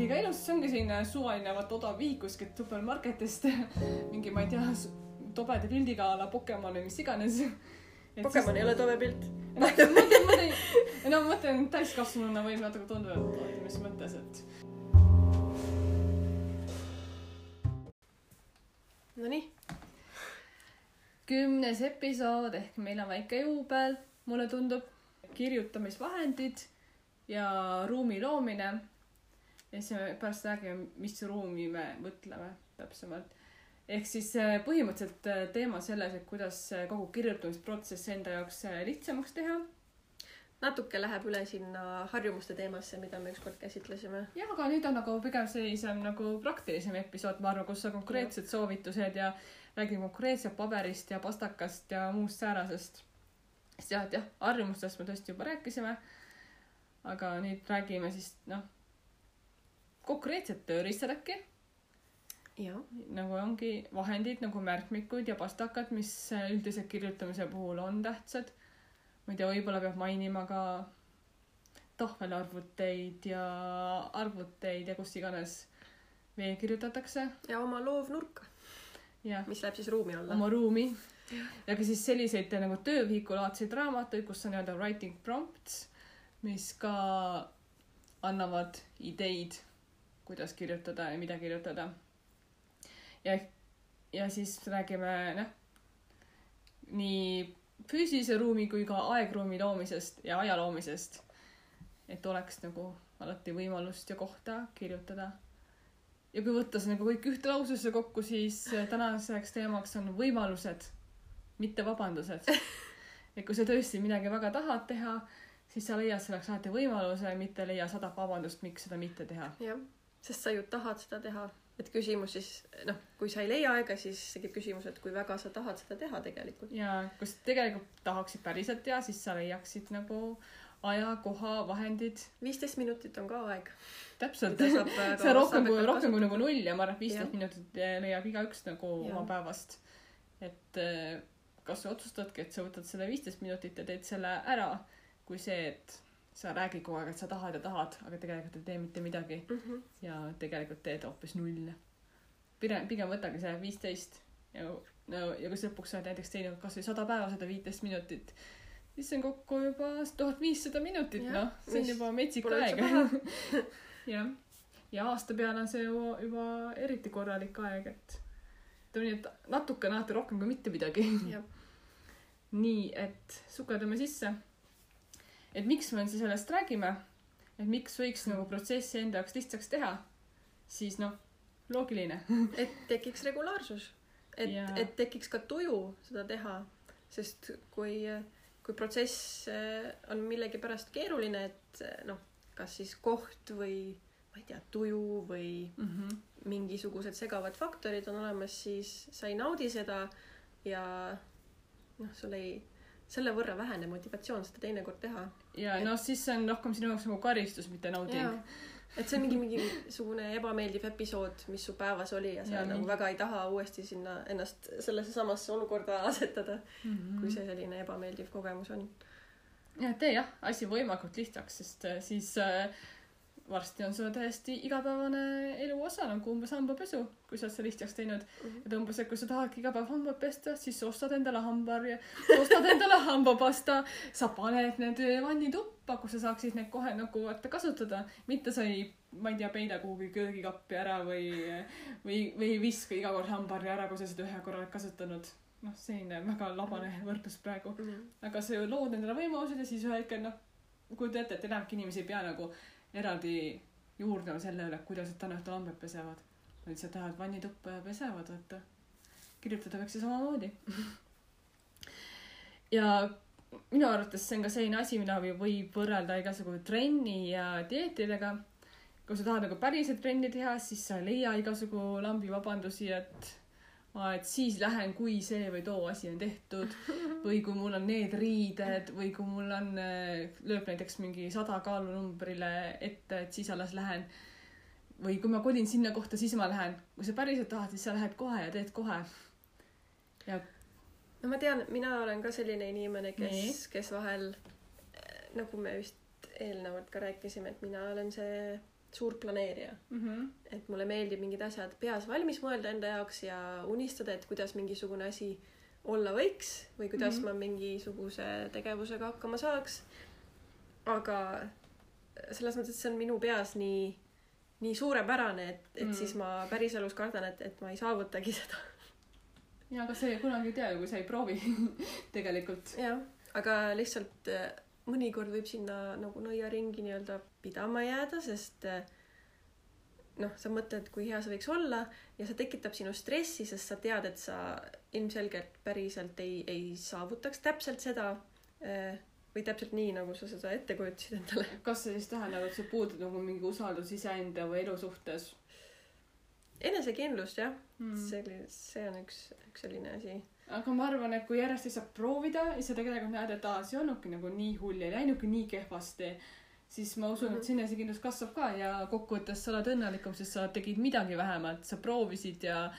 liiga ilus, see ongi selline suvaline vaata odav vihik kuskilt supermarketist. mingi, ma ei tea, tobeda pildiga a la Pokemon või mis iganes. Pokemon ei ole tore pilt. mõtlen, ma mõtlen, no ma mõtlen täiskasvanuna võib natuke tunda, et mis mõttes, et Nonii, kümnes episood ehk meil on väike juubel, mulle tundub, kirjutamisvahendid ja ruumi loomine. Ja siis me pärast räägime, mis ruumi me mõtleme täpsemalt. ehk siis äh, põhimõtteliselt äh, teema selles, et kuidas äh, kogu kirjutamisprotsess enda jaoks lihtsamaks teha. natuke läheb üle sinna harjumuste teemasse, mida me ükskord käsitlesime. ja, aga nüüd on nagu pigem sellisem nagu praktilisem episood, ma arvan, kus on konkreetsed soovitused ja räägime konkreetselt paberist ja pastakast ja muust säärasest. sest jah, et jah, harjumustest me tõesti juba rääkisime. aga nüüd räägime siis noh, konkreetsed tööriistad äkki, jah, nagu ongi vahendid nagu märkmikud ja pastakad, mis üldiselt kirjutamise puhul on tähtsad. ma ei tea, võib-olla peab mainima ka tahvelarvuteid ja arvuteid ja kus iganes veel kirjutatakse. Ja oma loovnurk, ja. mis läheb siis ruumi alla. oma ruumi. Ja ka siis selliseid nagu töövihikulaadseid raamatuid, kus on nii-öelda writing prompts, mis ka annavad ideid, kuidas kirjutada ja mida kirjutada. ja, ja siis räägime noh, nii füüsilise ruumi kui ka aegruumi loomisest ja aja loomisest. et oleks nagu alati võimalust ja kohta kirjutada ja kui võtta see nagu kõik ühte lausesse kokku, siis tänaseks teemaks on võimalused, mitte vabandused. et kui sa tõesti midagi väga tahad teha, siis sa leiad selleks alati võimaluse, mitte leia sadat vabandust, miks seda mitte teha. jah, sest sa ju tahad seda teha. et küsimus siis, noh, kui sa ei leia aega, siis tekib küsimus, et kui väga sa tahad seda teha tegelikult. ja kui sa tegelikult tahaksid päriselt teha, siis sa leiaksid nagu aja, koha, vahendid. viisteist minutit on ka aeg. täpselt. See on rohkem kui, rohkem kui nagu null ja ma arvan, et viisteist minutit leiab igaüks nagu Jah. oma päevast. et eh, kas sa otsustadki, et sa võtad selle viisteist minutit ja teed selle ära, kui see, et sa räägid kogu aeg, et sa tahad ja tahad, aga tegelikult ei tee mitte midagi mm. -hmm. ja tegelikult teed hoopis null. pigem, pigem võtage see viisteist ja no ja kui sa lõpuks oled näiteks teinud kasvõi sada päeva seda viiteist minutit, siis see on kokku juba tuhat viissada minutit, noh, see on juba metsik aeg. jah, ja aasta peale on see ju juba eriti korralik aeg, et ütleme nii, et natuke on alati rohkem kui mitte midagi. nii, et sukeldume sisse. Et miks me siis sellest räägime, et miks võiks nagu protsessi enda jaoks lihtsaks teha, siis noh, loogiline. et tekiks regulaarsus, et Jaa., et tekiks ka tuju seda teha, sest kui, kui protsess eh, on millegipärast keeruline, et eh, noh, kas siis koht või ma ei tea, tuju või mm. -hmm. mingisugused segavad faktorid on olemas, siis sa ei naudi seda ja noh, sul ei, selle võrra väheneb motivatsioon seda teinekord teha. ja noh, siis see on rohkem sinu jaoks nagu karistus, mitte nauding. et see on mingi mingisugune ebameeldiv episood, mis su päevas oli ja sa Ja nagu nii. väga ei taha uuesti sinna ennast sellesse samasse olukorda asetada mm, -hmm. kui see selline ebameeldiv kogemus on. ja tee jah, asi võimalikult lihtsaks, sest äh, siis äh, varsti on sul täiesti igapäevane elu osa nagu umbes hambapesu, kui sa oled selle lihtsaks teinud. et umbes, et kui sa tahadki iga päev hambaid pesta, siis sa ostad endale hambaharja, ostad endale hambapasta, sa paned need vannituppa, kus sa saaksid neid kohe nagu vaata kasutada, mitte sa ei, ma ei tea, peida kuhugi köögikappi ära või, või, või ei viska iga kord hambaharja ära, kui sa seda ühe korra oled kasutanud. noh, selline väga labane võrdlus praegu. aga sa ju lood endale võimalused ja siis ühel hetkel noh, kujuta ette, et enamik inimesi ei pea nagu eraldi juurdlema selle üle, kuidas nad täna õhtul hambaid pesevad. Nad lihtsalt lähevad vannituppa ja pesevad, vaata. kirjutada võiks ju samamoodi. ja minu arvates see on ka selline asi, mida võib võrrelda igasugu trenni ja dieetidega. kui sa tahad nagu päriselt trenni teha, siis sa ei leia igasugu lambi vabandusi, et et siis lähen, kui see või too asi on tehtud või kui mul on need riided või kui mul on, lööb näiteks mingi sada kaalunumbrile ette, et siis alles lähen. või kui ma kolin sinna kohta, siis ma lähen. kui sa päriselt tahad, siis sa lähed kohe ja teed kohe. ja no ma tean, mina olen ka selline inimene, kes, kes vahel eh, nagu me vist eelnevalt ka rääkisime, et mina olen see suur planeerija. Mhm. et mulle meeldib mingid asjad peas valmis mõelda enda jaoks ja unistada, et kuidas mingisugune asi olla võiks või kuidas mm. -hmm. ma mingisuguse tegevusega hakkama saaks. aga selles mõttes, et see on minu peas nii, nii suurepärane, et, et Mm. mm. siis ma päriselus kardan, et, et ma ei saavutagi seda. ja aga see kunagi ei tea ju, kui sa ei proovi tegelikult. jah, aga lihtsalt mõnikord võib sinna nagu nõiaringi nii-öelda pidama jääda, sest äh, noh, sa mõtled, kui hea see võiks olla ja see tekitab sinu stressi, sest sa tead, et sa ilmselgelt päriselt ei, ei saavutaks täpselt seda äh, või täpselt nii, nagu sa seda ette kujutasid endale. kas see siis tähendab, et sa puudud nagu mingi usaldus iseenda või elu suhtes enesekindlust jah mm. see, see on üks, üks selline asi. Aga ma arvan, et kui järjest lihtsalt proovida ja sa tegelikult näed, et aa, see ei olnudki nagu nii hull, ei läinudki nii kehvasti, siis ma usun, et Mhm. see enesekindlus kasvab ka ja kokkuvõttes sa oled õnnelikum, sest sa tegid midagi vähemalt, sa proovisid ja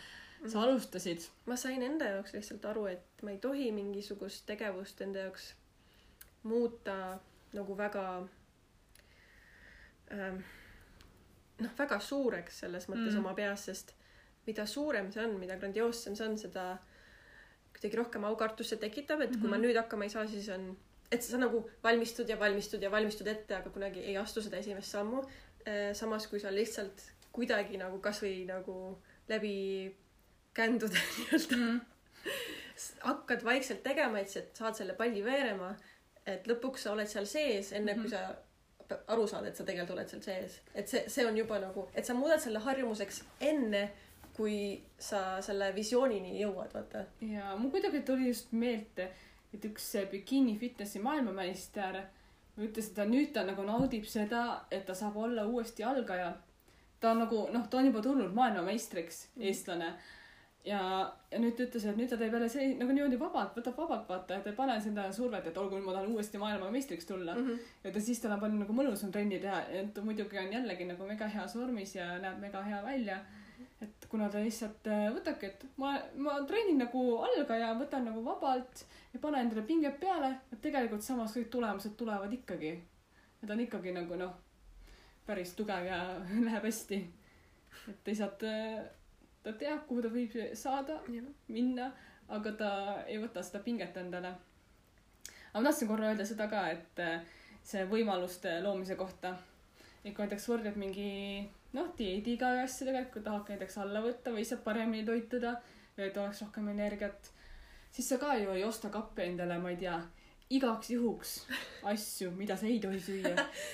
sa alustasid. ma sain enda jaoks lihtsalt aru, et ma ei tohi mingisugust tegevust enda jaoks muuta nagu väga ähm, noh, väga suureks selles mõttes mm. oma peas, sest mida suurem see on, mida grandioossem see on, seda kuidagi rohkem aukartust see tekitab, et mm -hmm. kui ma Mhm. nüüd hakkama ei saa, siis on, et sa nagu valmistud ja valmistud ja valmistud ette, aga kunagi ei astu seda esimest sammu. samas, kui sa lihtsalt kuidagi nagu kasvõi nagu läbi kändude nii-öelda Mm. hakkad vaikselt tegema, et sa saad selle palli veerema, et lõpuks sa oled seal sees, enne mm -hmm. kui sa p- aru saad, et sa tegelikult oled seal sees. et see, see on juba nagu, et sa muudad selle harjumuseks enne, kui sa selle visioonini jõuad, vaata. ja mul kuidagi tuli just meelde, et üks see bikini fitnessi maailmameister ütles, et ta nüüd ta nagu naudib seda, et ta saab olla uuesti algaja. ta on nagu noh, ta on juba tulnud maailmameistriks, Mhm. eestlane. ja, ja nüüd ta ütles, et nüüd ta teeb jälle see nagu niimoodi vabalt, võtab vabalt vaata, et ei pane endale survet, et olgu, ma tahan uuesti maailmameistriks tulla mm. -hmm. ja ta siis tal on palju nagu mõnusam trenni teha, et muidugi on jällegi nagu mega heas vormis ja näeb mega hea välja. Et kuna ta lihtsalt äh, võtabki, et ma, ma treenin nagu algaja, võtan nagu vabalt ja panen endale pinget peale, et tegelikult samas kõik tulemused tulevad ikkagi. ja ta on ikkagi nagu noh, päris tugev ja läheb hästi. et lihtsalt äh, ta teab, kuhu ta võib saada, minna, aga ta ei võta seda pinget endale. aga ma tahtsin korra öelda seda ka, et äh, see võimaluste loomise kohta. et kui näiteks võrdled mingi noh, dieediga või asjadega, et kui tahad näiteks alla võtta või lihtsalt paremini toituda või et oleks rohkem energiat, siis sa ka ju ei osta kappi endale, ma ei tea, igaks juhuks asju, mida sa ei tohi süüa.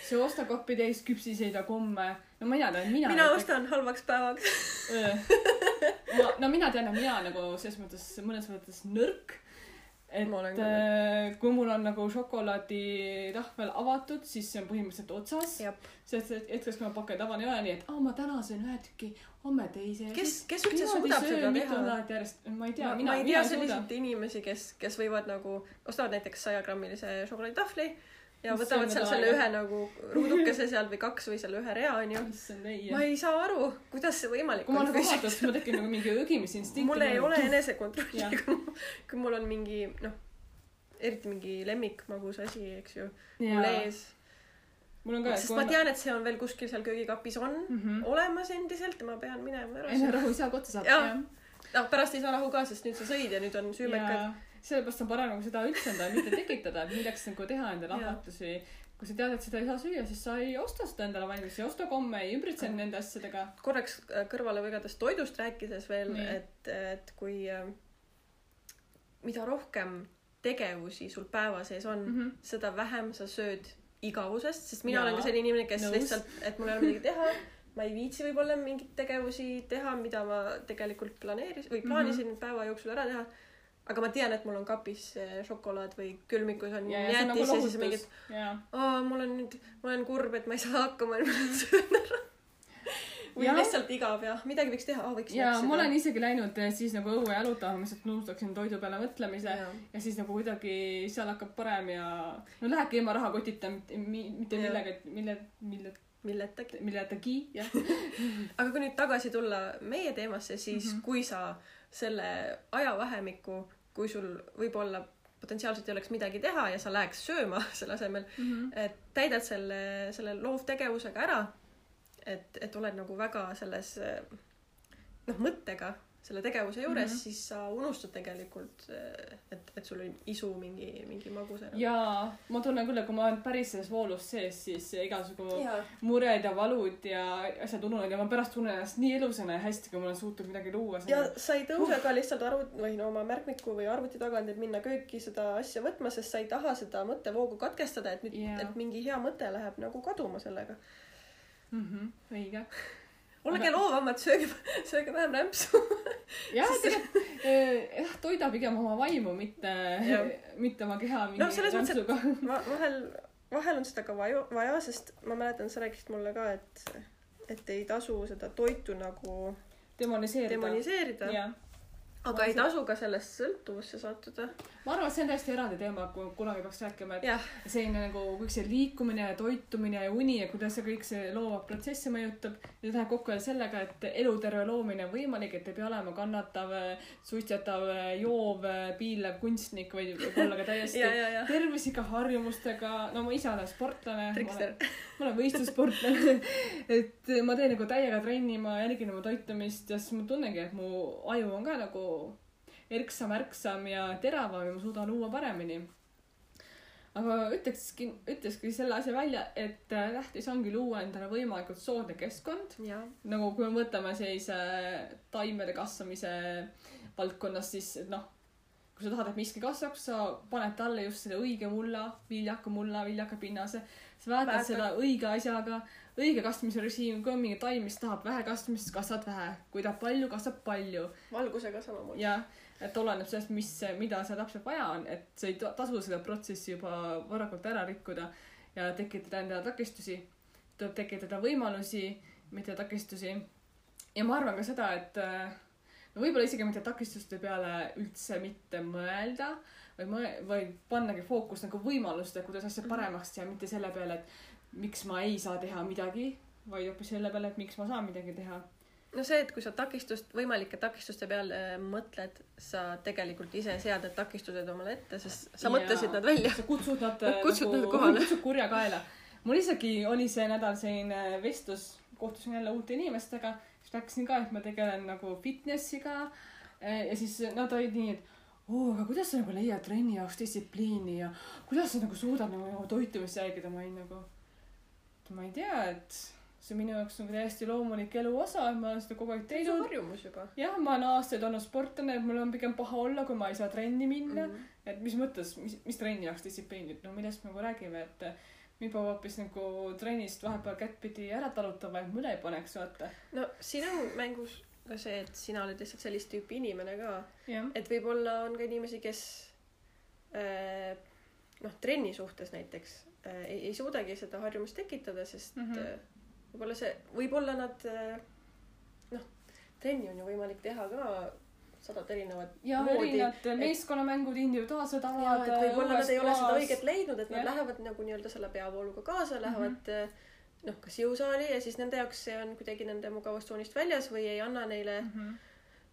sa ei osta kappi täis küpsiseid ja komme. no mina tean, mina. mina ostan halvaks päevaks. ma, no mina tean, et mina nagu selles mõttes, mõnes mõttes nõrk. Et äh, kui mul on nagu šokolaaditahvel avatud, siis see on põhimõtteliselt otsas. sest et hetkest, kui ma pakkeid avan, ei ole nii, et aa, ma täna söön ühe tüki, homme teise. kes, kes üldse suudab seda teha? järjest, ma ei tea, ma, ei tea selliseid inimesi, kes, kes võivad nagu, ostavad näiteks sajagrammilise šokolaaditahvli ja võtavad seal selle ühe nagu ruudukese seal või kaks või selle ühe rea onju. ma. ei saa aru, kuidas see võimalik kui ma on nagu vaatan, siis mul tekib nagu mingi õgimisinstinkt. mul ei ole Jah. enesekontrolli, kui, kui mul on mingi noh, eriti mingi lemmikmagus asi, eks ju, mul ees. mul on ka, sest ma tean, et see on veel kuskil seal köögikapis on mm. -hmm. olemas endiselt ja ma pean minema ära enne rahu ei saa kotta saada. Jah. noh, pärast ei saa rahu ka, sest nüüd sa sõid ja nüüd on süümekad. Ja sellepärast on parem nagu seda üldse endale mitte tekitada, et milleks nagu teha endale ahvatlusi. kui sa tead, et seda ei saa süüa, siis sa ei osta seda endale valmis, ei osta komme, ei ümbritse end nende asjadega. korraks äh, kõrvale võigates toidust rääkides veel, et, et kui äh, mida rohkem tegevusi sul päeva sees on mm, Mhm. -hmm. seda vähem sa sööd igavusest, sest mina Jaa. olen ka selline inimene, kes Nõus. lihtsalt, et mul ei ole midagi teha, ma ei viitsi võib-olla mingeid tegevusi teha, mida ma tegelikult planeerisin või plaanisin mm -hmm. päeva jooksul ära teha. Aga ma tean, et mul on kapis äh, šokolaad või külmikus on ja, ja on nagu jäätis ja siis mingid jaa. aa, mul on nüüd, ma olen kurb, et ma ei saa hakkama, söön ära. või Jah. lihtsalt igav ja midagi võiks teha, võiks ja ma olen isegi läinud eh, siis nagu õue jalutama, lihtsalt unustaksin toidu peale mõtlemise Jaa. ja siis nagu kuidagi seal hakkab parem ja no lähebki ilma rahakotita, mitte, mitte millega, mille, mille, milletagi. milletagi, jah. aga kui nüüd tagasi tulla meie teemasse, siis mm. -hmm. kui sa selle ajavahemiku, kui sul võib-olla potentsiaalselt ei oleks midagi teha ja sa läheks sööma selle asemel, et täidad selle, selle loovtegevusega ära, et, et oled nagu väga selles noh, mõttega selle tegevuse juures mm. -hmm. siis sa unustad tegelikult, et, et sul on isu mingi, mingi magus ära. jaa, ma tunnen küll, et kui ma olen päris selles voolus sees, siis igasugu jaa, mured ja valud ja asjad ununevad ja ma pärast tunnen ennast nii elusana ja hästi, kui ma olen suutnud midagi luua. ja sa ei tõuse ka lihtsalt arvut- või no oma märkmiku või arvuti tagant, et minna kööki seda asja võtma, sest sa ei taha seda mõttevoogu katkestada, et nüüd yeah., et mingi hea mõte läheb nagu kaduma sellega. mm. -hmm, õige. Olge loovamad, sööge, sööge vähem rämpsu. jah, tegelikult eh, jah, toida pigem oma vaimu, mitte mitte oma keha mingi No rämpsuga. ma vahel, vahel on seda ka vaja, vaja, sest ma mäletan, sa rääkisid mulle ka, et, et ei tasu seda toitu nagu demoniseerida. demoniseerida, aga ei tasu ka sellest sõltuvusse sattuda. ma arvan, et see on täiesti eraldi teema, kui kunagi peaks rääkima, et jah, selline nagu kõik see liikumine ja toitumine ja uni ja kuidas see kõik see loovat protsessi mõjutab ja läheb kokku veel sellega, et eluterve loomine on võimalik, et ei pea olema kannatav, suitsetav, joov, piilev kunstnik, vaid võib olla ka täiesti ja, ja, ja. tervislike harjumustega, no ma ise olen sportlane. Ma olen võistlussportlane, et ma teen nagu täiega trenni, ma jälgin oma toitumist ja siis ma tunnengi, et mu aju on ka nagu erksam, ärksam ja teravam ja ma suudan luua paremini. aga ütlekski, ütleski selle asja välja, et äh, tähtis ongi luua endale võimalikult soodne keskkond, nagu kui me võtame sellise taimede kasvamise valdkonnas, siis noh, kui sa tahad, et miski kasvaks, sa paned talle just selle õige mulla, viljaka mulla, viljaka pinnase. sa Väetad. seda õige asjaga, õige kasvamise režiim, kui on mingi taim, mis tahab vähe kasvamist, kasvad vähe. kui tahab palju, kasvab palju. valgusega samamoodi. jah, et oleneb sellest, mis, mida seal täpselt vaja on, et sa ei ta- tasu seda protsessi juba varakult ära rikkuda ja tekitada endale takistusi. tuleb tekitada võimalusi, mitte takistusi. ja ma arvan ka seda, et äh, no võib-olla isegi mitte takistuste peale üldse mitte mõelda, vaid mõe-, vaid pannagi fookus nagu võimaluste, kuidas asja paremaks teha, mitte selle peale, et miks ma ei saa teha midagi, vaid hoopis selle peale, et miks ma saan midagi teha. no see, et kui sa takistust, võimalike takistuste peale äh, mõtled, sa tegelikult ise sead need takistused omale ette, sest sa mõtlesid nad välja. sa kutsud nad Kutsud nad kohale. kutsud kurja kaela. mul isegi oli see nädal selline vestlus, kohtusin jälle uute inimestega, siis rääkisin ka, et ma tegelen nagu fitnessiga. ja siis nad olid nii, et oo, aga kuidas sa nagu leiad trenni jaoks distsipliini ja kuidas sa nagu suudad nagu toitumist jälgida, ma olin nagu, et ma ei tea, et see on minu jaoks nagu täiesti loomulik elu osa, et ma olen seda kogu aeg see on teinud. harjumus juba jah, ma olen aastaid olnud sportlane, mul on pigem paha olla, kui ma ei saa trenni minna mm. -hmm. et mis mõttes, mis, mis trenni jaoks distsipliin, et no millest me nagu räägime, et mind peab hoopis nagu trennist vahepeal kättpidi ära talutama, et mõle ei paneks, vaata. no siin on mängus ka see, et sina oled lihtsalt sellist tüüpi inimene ka, et võib-olla on ka inimesi, kes äh, noh, trenni suhtes näiteks ei, ei suudagi seda harjumust tekitada, sest mm. -hmm. võib-olla see, võib-olla nad äh, noh, trenni on ju võimalik teha ka sadat erinevat ja moodi. erinevad meeskonnamängud, individuaalsed ja alad. võib-olla nad ei ole seda õiget leidnud, et nad Jah. lähevad nagu nii-öelda selle peavooluga kaasa, lähevad mm -hmm. noh, kas jõusaali ja siis nende jaoks see on kuidagi nende mugavustsoonist väljas või ei anna neile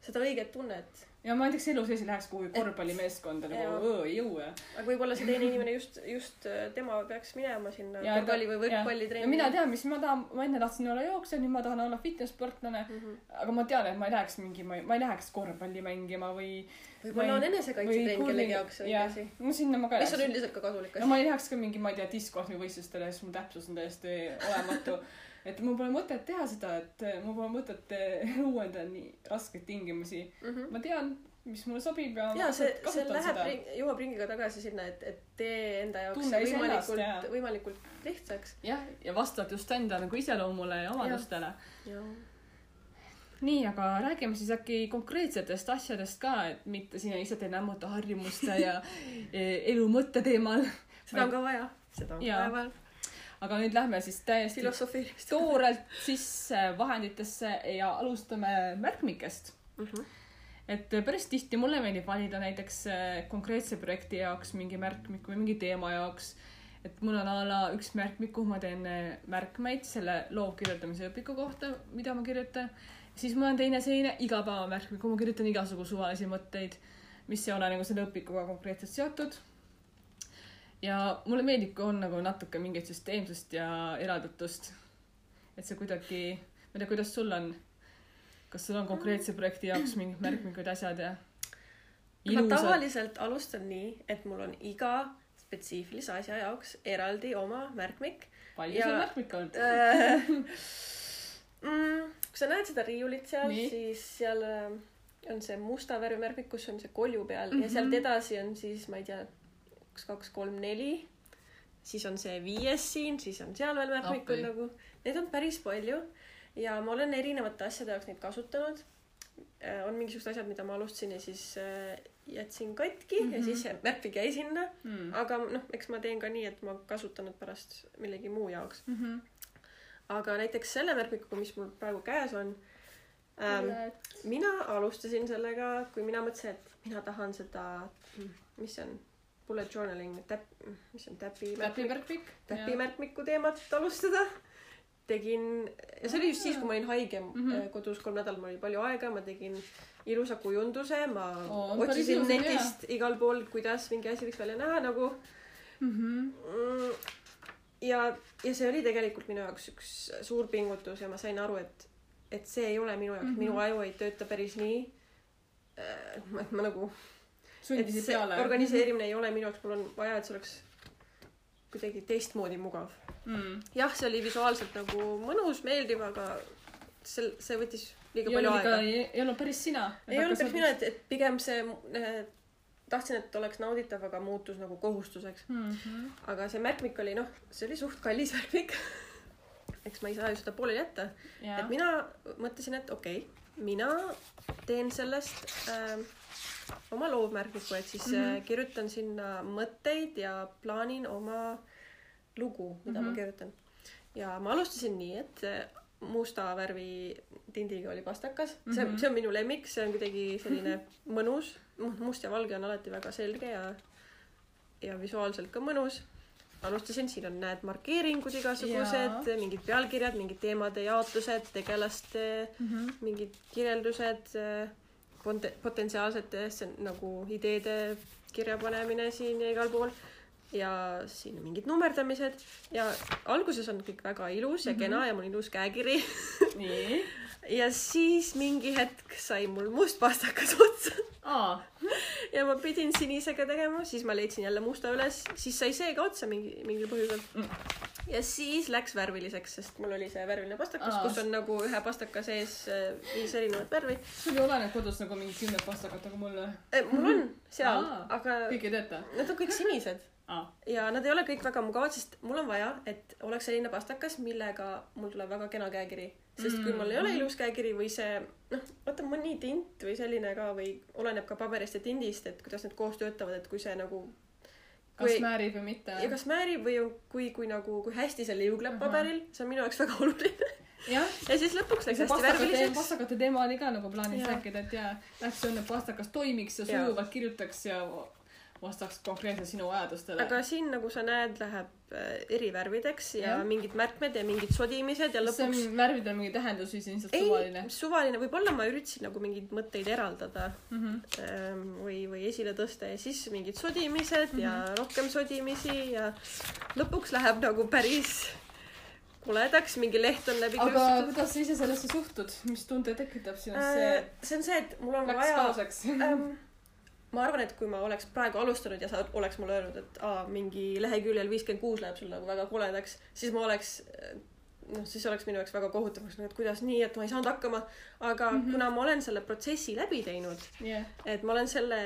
seda õiget tunnet. Ja ma näiteks elu sees ei läheks kuhugi korvpallimeeskonda nagu ei jõua. aga võib-olla see teine inimene just, just äh, tema peaks minema sinna Ja korvpalli või ja- võrkpallitrenni. ja mina tean, mis ma tahan, ma enne tahtsin olla jooksja, nüüd ma tahan olla fitness-sportlane, mm. -hmm. aga ma tean, et ma ei läheks mingi, ma ei, ei läheks korvpalli mängima või. võib-olla on enesekaitsetrenn kellegi jaoks õige asi. no sinna ma ka mis on üldiselt ka kasulik ja asi. ma ei läheks ka mingi, ma ei tea, diskoahmi võistlustele, sest mu täpsus on täiesti olematu. et mul pole mõtet teha seda, et mul pole mõtet eh, luua endale nii raskeid tingimusi. ma tean, mis mulle sobib ja. Ja see, see läheb, jõuab ringiga tagasi sinna, et, et tee enda jaoks Tunne iseennast, jaa. võimalikult, võimalikult lihtsaks. jah, ja vastavalt just enda nagu iseloomule ja omadustele. nii, aga räägime siis äkki konkreetsetest asjadest ka, et mitte siin lihtsalt ei nämmuta harjumuste ja eh, elu mõtte teemal. seda on ka vaja, seda on ka Jaa. vaja. Aga nüüd lähme siis täiesti toorelt sisse vahenditesse ja alustame märkmikest. Mhm. et päris tihti mulle meeldib valida näiteks eh, konkreetse projekti jaoks mingi märkmik või mingi teema jaoks. et mul on a la üks märkmik, kuhu ma teen eh, märkmeid selle loo kirjutamise õpiku kohta, mida ma kirjutan. siis mul on teine selline igapäevamärkmik, kuhu ma kirjutan igasugu suvalisi mõtteid, mis ei ole nagu selle õpikuga konkreetselt seotud. Ja mulle meeldib, kui on nagu natuke mingit süsteemsust ja eraldatust. et see kuidagi ma ei tea kuidas sul on kas sul on konkreetse projekti jaoks mingid märkmikud asjad ja ma tavaliselt alustan nii et mul on iga spetsiifilise asja jaoks eraldi oma märkmik palju Ja- sul märkmikke olnud äh, mm, kui sa näed seda riiulit seal siis seal äh, on see musta värvi märkmik kus on see kolju peal mm -hmm. ja Mhm. sealt edasi on siis ma ei tea üks kaks kolm neli siis on see viies siin siis on seal veel märkmikud Appi. nagu neid on päris palju ja ma olen erinevate asjade jaoks neid kasutanud Äh, on mingisugused asjad mida ma alustasin ja siis äh, jätsin katki mm -hmm. ja Mhm. siis märkmik jäi sinna mm. aga noh eks ma teen ka nii et ma kasutan need pärast millegi muu jaoks mm -hmm. aga näiteks selle märkmikuga mis mul praegu käes on ähm, mina alustasin sellega kui mina mõtlesin et mina tahan seda mis see on bullet journaling täpp mis on täpi täpimärkmik täpimärkmiku teemat alustada tegin ja see oli just siis kui ma olin haige mm Mhm. -hmm. kodus kolm nädalat mul oli palju aega ma tegin ilusa kujunduse ma oh, otsisin netist igal pool kuidas mingi asi võiks välja näha nagu mm. -hmm. Mm, ja ja see oli tegelikult minu jaoks üks suur pingutus ja ma sain aru et et see ei ole minu jaoks mm Mhm. -hmm. minu aju ei tööta päris nii äh, ma, ma nagu see peale. organiseerimine ei ole minu jaoks mul on vaja et see oleks kuidagi teistmoodi mugav. Mm. jah see oli visuaalselt nagu mõnus meeldiv aga sel see võttis liiga ei palju aega. ei, olnud päris sina. Ei olnud päris mina et et pigem see äh, tahtsin et oleks nauditav aga muutus nagu kohustuseks. Mm -hmm. aga see märkmik oli noh see oli suht kallis märkmik. Eks ma ei saa ju seda pooleli jätta. Ja et mina mõtlesin et okei okay, mina teen sellest äh, oma loovmärkmiku et siis mm Mhm. -hmm. kirjutan sinna mõtteid ja plaanin oma lugu mida mm -hmm. Mhm. ma kirjutan ja ma alustasin nii et äh, musta värvi tindiga oli pastakas mm -hmm. see Mhm. see on minu lemmik see on kuidagi selline mõnus Mu- must ja valge on alati väga selge ja ja visuaalselt ka mõnus alustasin siin on näed markeeringud igasugused mingid pealkirjad mingid teemade jaotused tegelaste mm -hmm. mingid kirjeldused ponte- potentsiaalsete stsen- nagu ideede kirjapanemine siin ja igal pool ja siin mingid nummerdamised ja alguses on kõik väga ilus ja Mhm. kena ja mul ilus käekiri. Nii. Ja siis mingi hetk sai mul must pastakas otsa. Aa. Ja ma pidin sinisega tegema siis ma leidsin jälle musta üles siis sai see ka otsa mingi mingil põhjusel. Mm. Ja siis läks värviliseks sest mul oli see värviline pastakas kus on nagu ühe pastaka sees äh, viis erinevat värvi. sul ei ole need kodus nagu mingi kümned pastakat nagu mul või Eh, mul on seal aga kõik ei tööta? Nad on kõik sinised. Aa. Ja nad ei ole kõik väga mugavad sest mul on vaja et oleks selline pastakas millega mul tuleb väga kena käekiri. Sest kui mul ei ole ilus käekiri või see noh vaata mõni tint või selline ka või oleneb ka paberist ja tindist et kuidas need koos töötavad et kui see nagu kas määrib või mitte? Ja kas määrib või kui kui nagu kui hästi see liugleb paberil see on minu jaoks väga oluline. Jah. Ja siis lõpuks läks hästi värviliseks pastakate teema oli ka nagu plaanis rääkida et jaa on et pastakas toimiks ja sujuvalt kirjutaks ja vastaks konkreetselt sinu vajadustele. Aga siin nagu sa näed läheb äh, eri värvideks ja, ja mingid märkmed ja mingid sodimised ja see lõpuks on värvidel mingi tähendus või see on lihtsalt suvaline? suvaline. Võib-olla ma üritasin nagu mingeid mõtteid eraldada mm -hmm. või või esile tõsta ja siis mingid sodimised mm -hmm. ja Mhm. rohkem sodimisi ja lõpuks läheb nagu päris koledaks mingi leht on läbi aga kuidas sa ise sellesse suhtud? Mis tunde tekitab sinus see äh, see? on see et mul on läks vaja kaoseks. Ähm, ma arvan et kui ma oleks praegu alustanud ja sa oleks mulle öelnud et aa mingi leheküljel viiskümmend kuus läheb sul nagu väga koledaks siis ma oleks noh siis oleks minu jaoks väga kohutavaks nagu et kuidas nii et ma ei saanud hakkama aga mm. -hmm. kuna ma olen selle protsessi läbi teinud jah et ma olen selle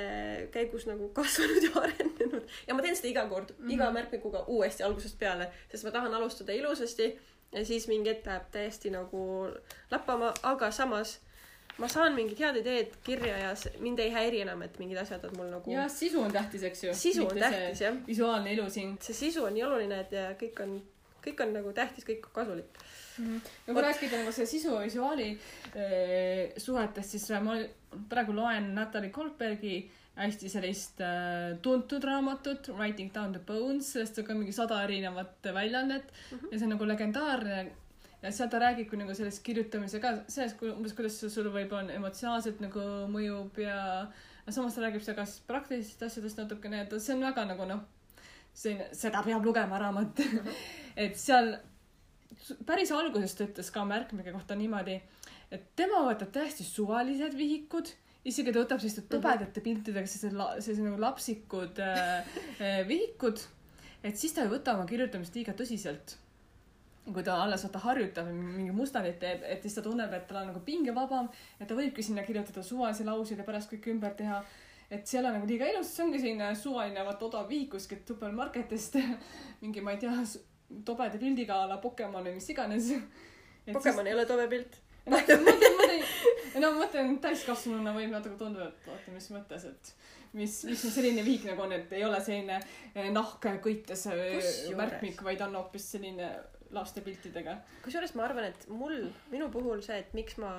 käigus nagu kasvanud ja arenenud ja ma teen seda iga kord mm, -hmm. iga märkmikuga uuesti algusest peale sest ma tahan alustada ilusasti ja siis mingi hetk läheb täiesti nagu lappama aga samas ma saan mingid head ideed kirja ja mind ei häiri enam et mingid asjad on mul nagu ja sisu on tähtis eks ju. Sisu on Mitte tähtis jah. visuaalne ilu siin. See sisu on nii oluline et ja kõik on kõik on nagu tähtis kõik on kasulik. Ja kui Vot. rääkida nagu selle sisu ja visuaali eh, suhetest siis ma praegu loen Natalja Goldbergi hästi sellist äh, tuntud raamatut Writing down the bones sellest on ka mingi sada erinevat väljaannet. Mm -hmm. ja see on nagu legendaarne ja seal ta räägibki nagu sellest kirjutamisega sellest kui umbes kuidas see sul võib-olla emotsionaalselt nagu mõjub ja ja samas ta räägib seal ka siis praktilistest asjadest natukene et see on väga nagu noh selline seda peab lugema raamat. Et seal päris alguses ta ütles ka märkmike kohta niimoodi, et tema võtab täiesti suvalised vihikud, isegi ta võtab selliste tobedate piltidega sellised la-, sellised nagu lapsikud äh, äh, vihikud, et siis ta ei võta oma kirjutamist liiga tõsiselt kui ta alles vaata harjutab mingi mustandeid teeb, et siis ta tunneb, et tal on nagu pingevabam, et ta võibki sinna kirjutada suvalisi lauseid ja pärast kõik ümber teha. et see ei ole nagu liiga ilus, see ongi selline suvaline vaata odav vihik kuskilt supermarketist. mingi, ma ei tea, tobeda pildiga a la Pokemon või mis iganes. Pokemon ei ole tobe pilt. ma mõtlen, ma mõtlen, no ma mõtlen täiskasvanuna võib natuke tunduda, et oota, mis mõttes, et mis, mis see selline vihik nagu on, et ei ole selline eh, nahk kõites eh, märkmik, vaid on hoopis selline laste piltidega. kusjuures ma arvan, et mul, minu puhul see, et miks ma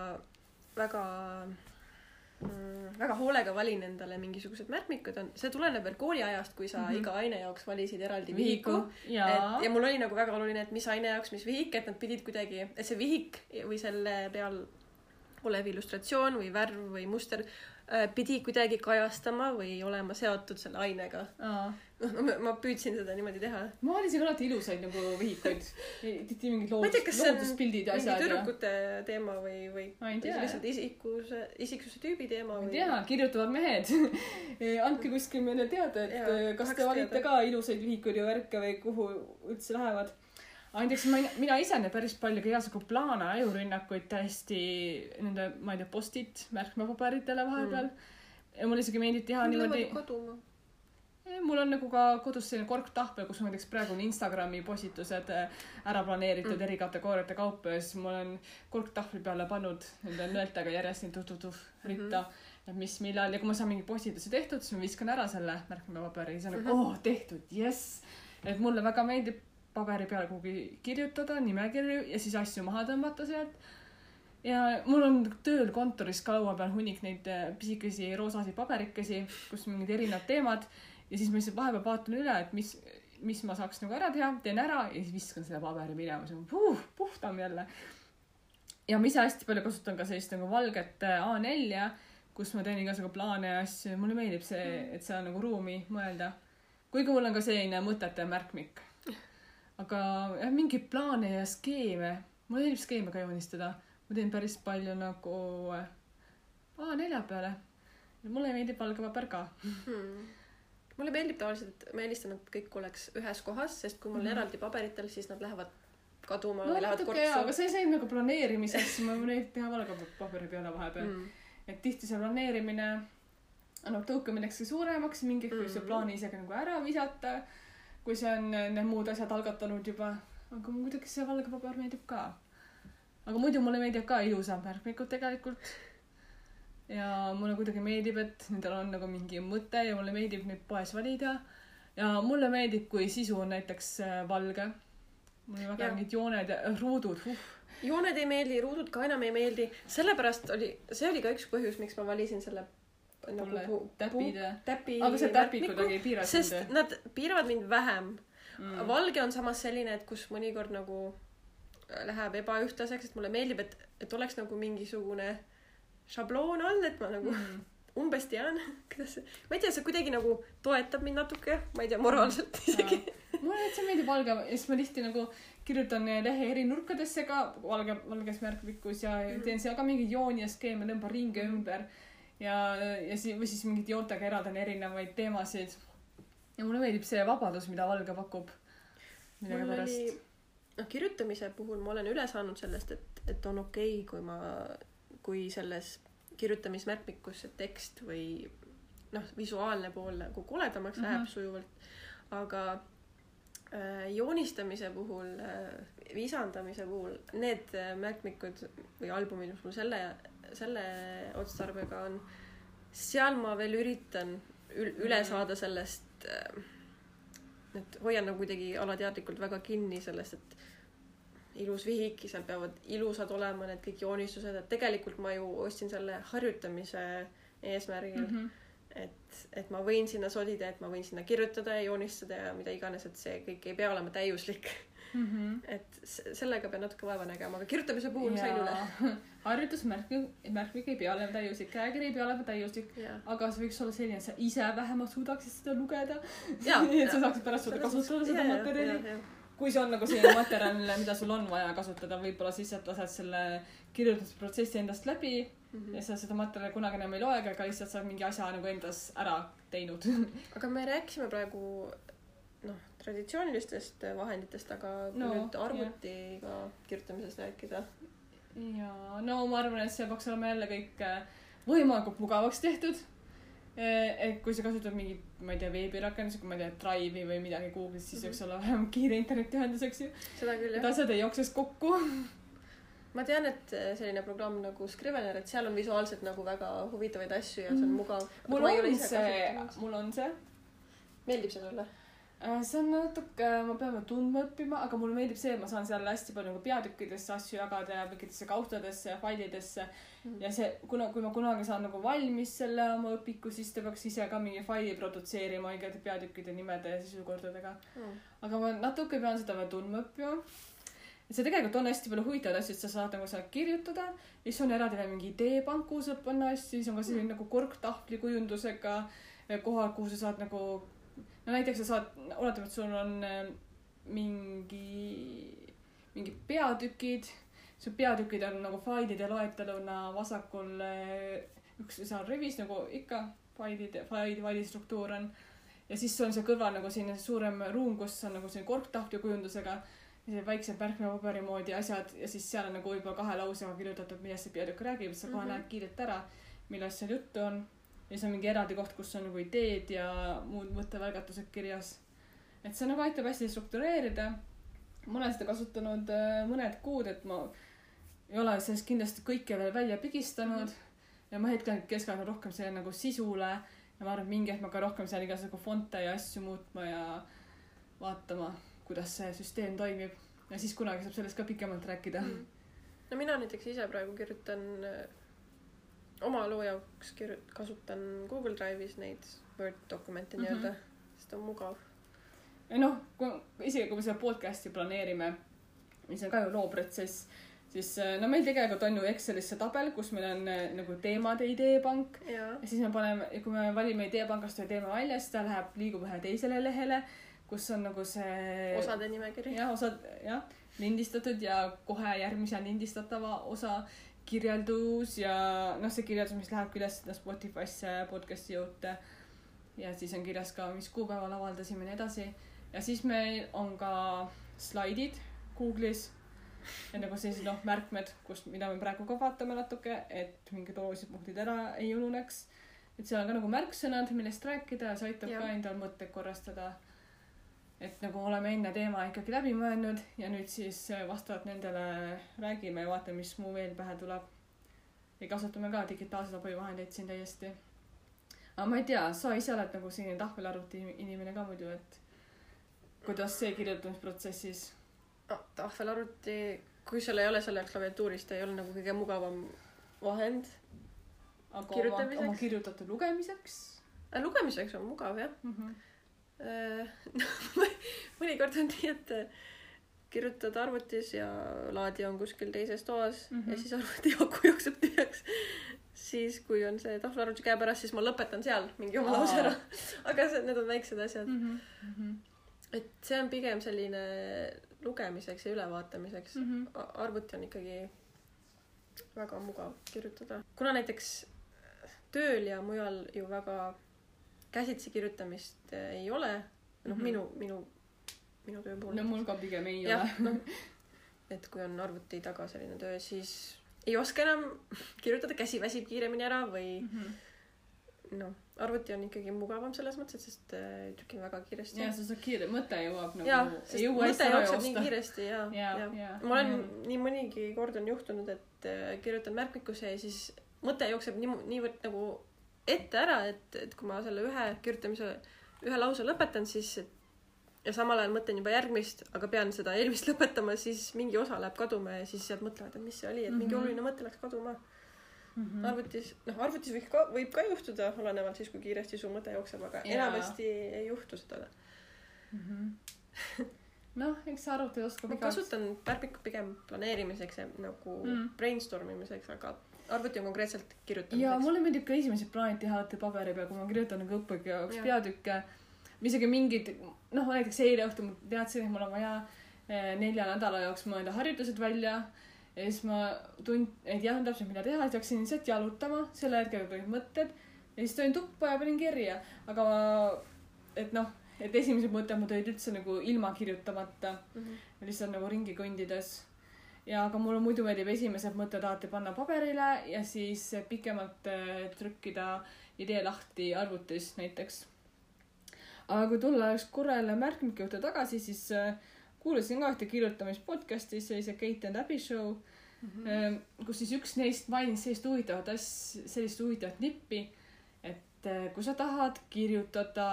väga mm, väga hoolega valin endale mingisugused märkmikud on, see tuleneb veel kooliajast, kui sa mm. -hmm. iga aine jaoks valisid eraldi vihiku. jaa et ja mul oli nagu väga oluline, et mis aine jaoks, mis vihik, et nad pidid kuidagi, et see vihik või selle peal olev illustratsioon või värv või muster äh, pidi kuidagi kajastama või olema seotud selle ainega. Noh, ma, ma püüdsin seda niimoodi teha. ma valisin alati ilusaid nagu vihikuid. tihti mingid loodus, looduspildid ja asjad ja. tüdrukute teema või, või lihtsalt isikuse, isiksuse tüübi teema ma ei tea, kirjutavad mehed. andke kuskil meile teada, et eh, kas te valite teada. ka ilusaid vihikuid ja värke või kuhu üldse lähevad. aga näiteks ma, mina ise näen päris palju ka igasugu plaane ajurünnakuid täiesti nende, ma ei tea, post-it märkmepaberitele vahepeal mm.. ja mulle isegi meeldib teha niimoodi. kaduma. Mul on nagu ka kodus selline korktahvel, kus ma näiteks praegu on Instagrami postitused äh, ära planeeritud mm. eri kategooriate kaupa ja siis ma olen korktahvli peale pannud nende nõeltega järjest nii tuh-tuh-tuh ritta mm, -hmm. et mis millal ja kui ma saan mingi postituse tehtud, siis ma viskan ära selle märkmepaberi siis on nagu Mhm. oh tehtud, jess. et mulle väga meeldib paberi peale kuhugi kirjutada nimekirju ja siis asju maha tõmmata sealt. ja mul on tööl kontoris ka laua peal hunnik neid äh, pisikesi roosasid paberikesi, kus mingid erinevad teemad ja siis ma lihtsalt vahepeal vaatan üle, et mis, mis ma saaks nagu ära teha, teen ära ja siis viskan selle paberi minema, siis on puh, puhtam jälle. ja ma ise hästi palju kasutan ka sellist nagu valget äh, A4-ja, kus ma teen igasugu plaane ja asju, mulle meeldib see, et seal on nagu ruumi mõelda. kuigi mul on ka selline mõtete märkmik. aga jah, mingeid plaane ja skeeme, mulle meeldib skeeme ka joonistada. ma teen päris palju nagu äh, A4 peale. mulle meeldib valge paber ka. Hmm. Mulle meeldib tavaliselt, ma eelistan, et kõik oleks ühes kohas, sest kui mul Mhm. eraldi paberitel, siis nad lähevad kaduma no või lähevad jaa, aga kortsu. see ei saa nagu planeerimiseks, ma võin neid teha valge paberi peale vahepeal mm.. Mm. et tihti see planeerimine annab tõuke millekski suuremaks, mingit võib see Mhm. plaani isegi nagu ära visata, kui see on need muud asjad algatanud juba. aga mulle kuidagi see valge paber meeldib ka. aga muidu mulle meeldib ka ilusam märkmikud tegelikult. Ja mulle kuidagi meeldib, et nendel on nagu mingi mõte ja mulle meeldib neid poes valida. ja mulle meeldib, kui sisu on näiteks äh, valge. mulle väga Jaa. mingid jooned ja ruudud, uh. jooned ei meeldi, ruudud ka enam ei meeldi, sellepärast oli, see oli ka üks põhjus, miks ma valisin selle nagu Mulle pu- täpid ja- täpi aga see märkmiku, kuidagi ei piira sest sind. nad piiravad mind vähem Mm. valge on samas selline, et kus mõnikord nagu läheb ebaühtlaseks, et mulle meeldib, et, et oleks nagu mingisugune šabloon all, et ma nagu Mm. umbes tean, kuidas see, ma ei tea, see kuidagi nagu toetab mind natuke, ma ei tea, moraalselt isegi. mulle täitsa meeldib valge ja siis ma tihti nagu kirjutan lehe eri nurkadesse ka valge, valges märkmikus ja Mhm. teen seal ka mingeid jooni ja skeeme, tõmban ringe ümber. ja, ja siis, või siis mingite joontega eraldan erinevaid teemasid. ja mulle meeldib see vabadus, mida valge pakub. mul oli millegipärast., noh, kirjutamise puhul ma olen üle saanud sellest, et, et on okei okay,, kui ma, kui selles kirjutamismärkmikus see tekst või noh, visuaalne pool nagu koledamaks mm -hmm. Mhm. läheb sujuvalt, aga äh, joonistamise puhul äh,, visandamise puhul, need äh, märkmikud või albumid, mis mul selle, selle otstarbega on, seal ma veel üritan ül- üle Mhm. saada sellest äh, et hoian nagu kuidagi alateadlikult väga kinni sellest, et ilus vihik ja seal peavad ilusad olema need kõik joonistused, et tegelikult ma ju ostsin selle harjutamise eesmärgil mm, -hmm. et, et ma võin sinna solida, et ma võin sinna kirjutada ja joonistada ja mida iganes, et see kõik ei pea olema täiuslik. Mm -hmm. et sellega pean natuke vaeva nägema, aga kirjutamise puhul sain üle. harjutusmärk, märkmik ei pea olema täiuslik, käekiri ei pea olema täiuslik, aga see võiks olla selline, et sa ise vähemalt suudaksid seda lugeda. Et sa saaksid pärast seda kasutada, seda materjali. Kui see on nagu selline materjal, mida sul on vaja kasutada, võib-olla siis sealt lased selle kirjutusprotsessi endast läbi Mhm. ja sa seda materjali kunagi enam ei loegi, aga lihtsalt sa oled mingi asja nagu endas ära teinud. aga me rääkisime praegu noh, traditsioonilistest vahenditest, aga kui No, nüüd arvutiga kirjutamisest rääkida, ja no ma arvan, et see peaks olema jälle kõik äh, võimalikult mugavaks tehtud. Et kui sa kasutad mingit, ma ei tea, veebirakendusi, kui ma ei tea, Drive'i või midagi Google'is, siis võiks olla vähemalt kiire internetiühendus, eks ju. seda küll et jah. asjad ei jookseks kokku. ma tean, et selline programm nagu Scrivener, et seal on visuaalselt nagu väga huvitavaid asju ja see on Mhm. mugav. mul on see, mul on see. meeldib see sulle? See on natuke, ma pean veel tundma õppima, aga mulle meeldib see, et ma saan seal hästi palju nagu peatükkidesse asju jagada ja mingitesse kaustadesse ja failidesse. Mhm. ja see, kuna, kui ma kunagi saan nagu valmis selle oma õpiku, siis ta peaks ise ka mingi faili produtseerima õigete peatükkide nimede ja sisukordadega. aga ma natuke pean seda veel tundma õppima. see tegelikult on hästi palju huvitavaid asju, et sa saad nagu seal kirjutada ja siis on eraldi veel mingi ideepank, kuhu saab panna asju, siis on ka selline nagu korktahvli kujundusega kohad, kuhu sa saad nagu no näiteks sa saad, oletame, et sul on äh, mingi, mingid peatükid, su peatükid on nagu failide loeteluna vasakul äh, üks seal rivis nagu ikka failide, faili, faili struktuur on. ja siis sul on seal kõrval nagu selline suurem ruum, kus on nagu selline korktahvli kujundusega sellised väiksed märkmepaberi moodi asjad ja siis seal on nagu võib-olla kahe lausega kirjutatud, millest see peatükk räägib, sa kohe Mhm. näed kiirelt ära, millest seal juttu on. Ja siis on mingi eraldi koht, kus on nagu ideed ja muud mõttevälgatused kirjas. et see nagu aitab hästi struktureerida. ma olen seda kasutanud äh, mõned kuud, et ma ei ole sellest kindlasti kõike veel välja pigistanud Mhm. ja ma hetkel keskendun rohkem selle nagu sisule ja ma arvan, et mingi hetk ma hakkan rohkem seal igasugu fonte ja asju muutma ja vaatama, kuidas see süsteem toimib ja siis kunagi saab sellest ka pikemalt rääkida. Mhm. no mina näiteks ise praegu kirjutan äh, oma loo jaoks kirju-, kasutan Google Drive'is neid Word dokumente Mhm. nii-öelda, sest on mugav. ja noh, kui isegi kui me seda podcast'i planeerime, mis on ka ju looprotsess, siis äh, no meil tegelikult on ju Excelis see tabel, kus meil on äh, nagu teemade ideepank jaa. ja siis me paneme, kui me valime ideepangast ühe teema välja, siis ta läheb, liigub ühe teisele lehele, kus on nagu see osade nimekiri. jah, osad jah, lindistatud ja kohe järgmise lindistatava osa kirjeldus ja noh, see kirjeldus, mis läheb üles sinna Spotify'sse podcast'i juurde. ja siis on kirjas ka, mis kuupäeval avaldasime ja nii edasi. ja siis meil on ka slaidid Google'is ja nagu sellised noh, märkmed, kus, mida me praegu ka vaatame natuke, et mingid olulised punktid ära ei ununeks. et seal on ka nagu märksõnad, millest rääkida ja see aitab Jah. ka endal mõtteid korrastada et nagu oleme enne teema ikkagi läbi mõelnud ja nüüd siis äh, vastavalt nendele räägime ja vaatame, mis muu veel pähe tuleb. ja kasutame ka digitaalseid abivahendeid siin täiesti. aga ma ei tea, sa ise oled nagu selline tahvelarvuti inimene ka muidu, et kuidas see kirjutamisprotsessis? tahvelarvuti, kui sul ei ole selle jaoks klaviatuuri, siis ta ei ole nagu kõige mugavam vahend. aga oma, oma kirjutatud lugemiseks lugemiseks on mugav jah. mm? -hmm. mõnikord on nii, et äh, kirjutad arvutis ja laadija on kuskil teises toas mm Mhm. -hmm. ja siis arvuti aku jookseb tühjaks. siis, kui on see tahvelarvuti käepärast, siis ma lõpetan seal mingi oma lause ära. aga see, need on väiksed asjad. Mm -hmm. et see on pigem selline lugemiseks ja ülevaatamiseks mm. Mm -hmm. -hmm. arvuti on ikkagi väga mugav kirjutada. kuna näiteks tööl ja mujal ju väga käsitsi kirjutamist äh, ei ole, noh Mhm. minu, minu, minu töö puhul no mul ka pigem ei jah ole., noh, et kui on arvuti taga selline töö, siis ei oska enam kirjutada, käsi väsib kiiremini ära või mm. -hmm. noh, arvuti on ikkagi mugavam selles mõttes, et sest äh, trükin väga kiiresti. ja sa saad kiire, mõte jõuab nagu jaa, sest mõte jookseb nii kiiresti ja, ja, ja ja. ma olen nii mõnigi kord on juhtunud, et äh, kirjutan märkmikusse ja siis mõte jookseb nii, niivõrd nagu ette ära, et, et kui ma selle ühe kirjutamise, ühe lause lõpetan, siis ja samal ajal mõtlen juba järgmist, aga pean seda eelmist lõpetama, siis mingi osa läheb kaduma ja siis sealt mõtlevad, et mis see oli, et mingi Mhm. oluline mõte läks kaduma mm. -hmm. arvutis, noh arvutis võib ka, võib ka juhtuda, olenevalt siis, kui kiiresti su mõte jookseb, aga Jaa. enamasti ei juhtu seda. noh, eks arvuti oskab ma kasutan märkmikku pigem planeerimiseks ja nagu Mm. mm. brainstorm imiseks, aga arvuti on konkreetselt ja kirjutamiseks. mulle meeldib ka esimesed plaanid teha alati paberi peal, kui ma kirjutan nagu õppegi jaoks peatükke. isegi mingid, noh näiteks eile õhtul ma teadsin, et mul on vaja eh, nelja nädala jaoks mõelda harjutused välja ja siis ma tund-, ei teadnud täpselt, mida teha, siis hakkasin lihtsalt jalutama, selle hetkel tulid mõtted ja siis tulin tuppa ja panin kirja, aga ma, et noh, et esimesed mõtted mul tulid üldse nagu ilma kirjutamata, lihtsalt nagu ringi kõndides. Ja aga mulle muidu meeldib esimesed mõtted alati panna paberile ja siis pikemalt eh, trükkida idee lahti arvutis näiteks. aga kui tulla üks korra jälle märkmike juurde tagasi, siis äh, kuulasin ka ühte kirjutamist podcast'i, see oli see Kate and Abby show mm., kus siis üks neist mainis sellist huvitavat asja, sellist huvitavat nippi, et äh, kui sa tahad kirjutada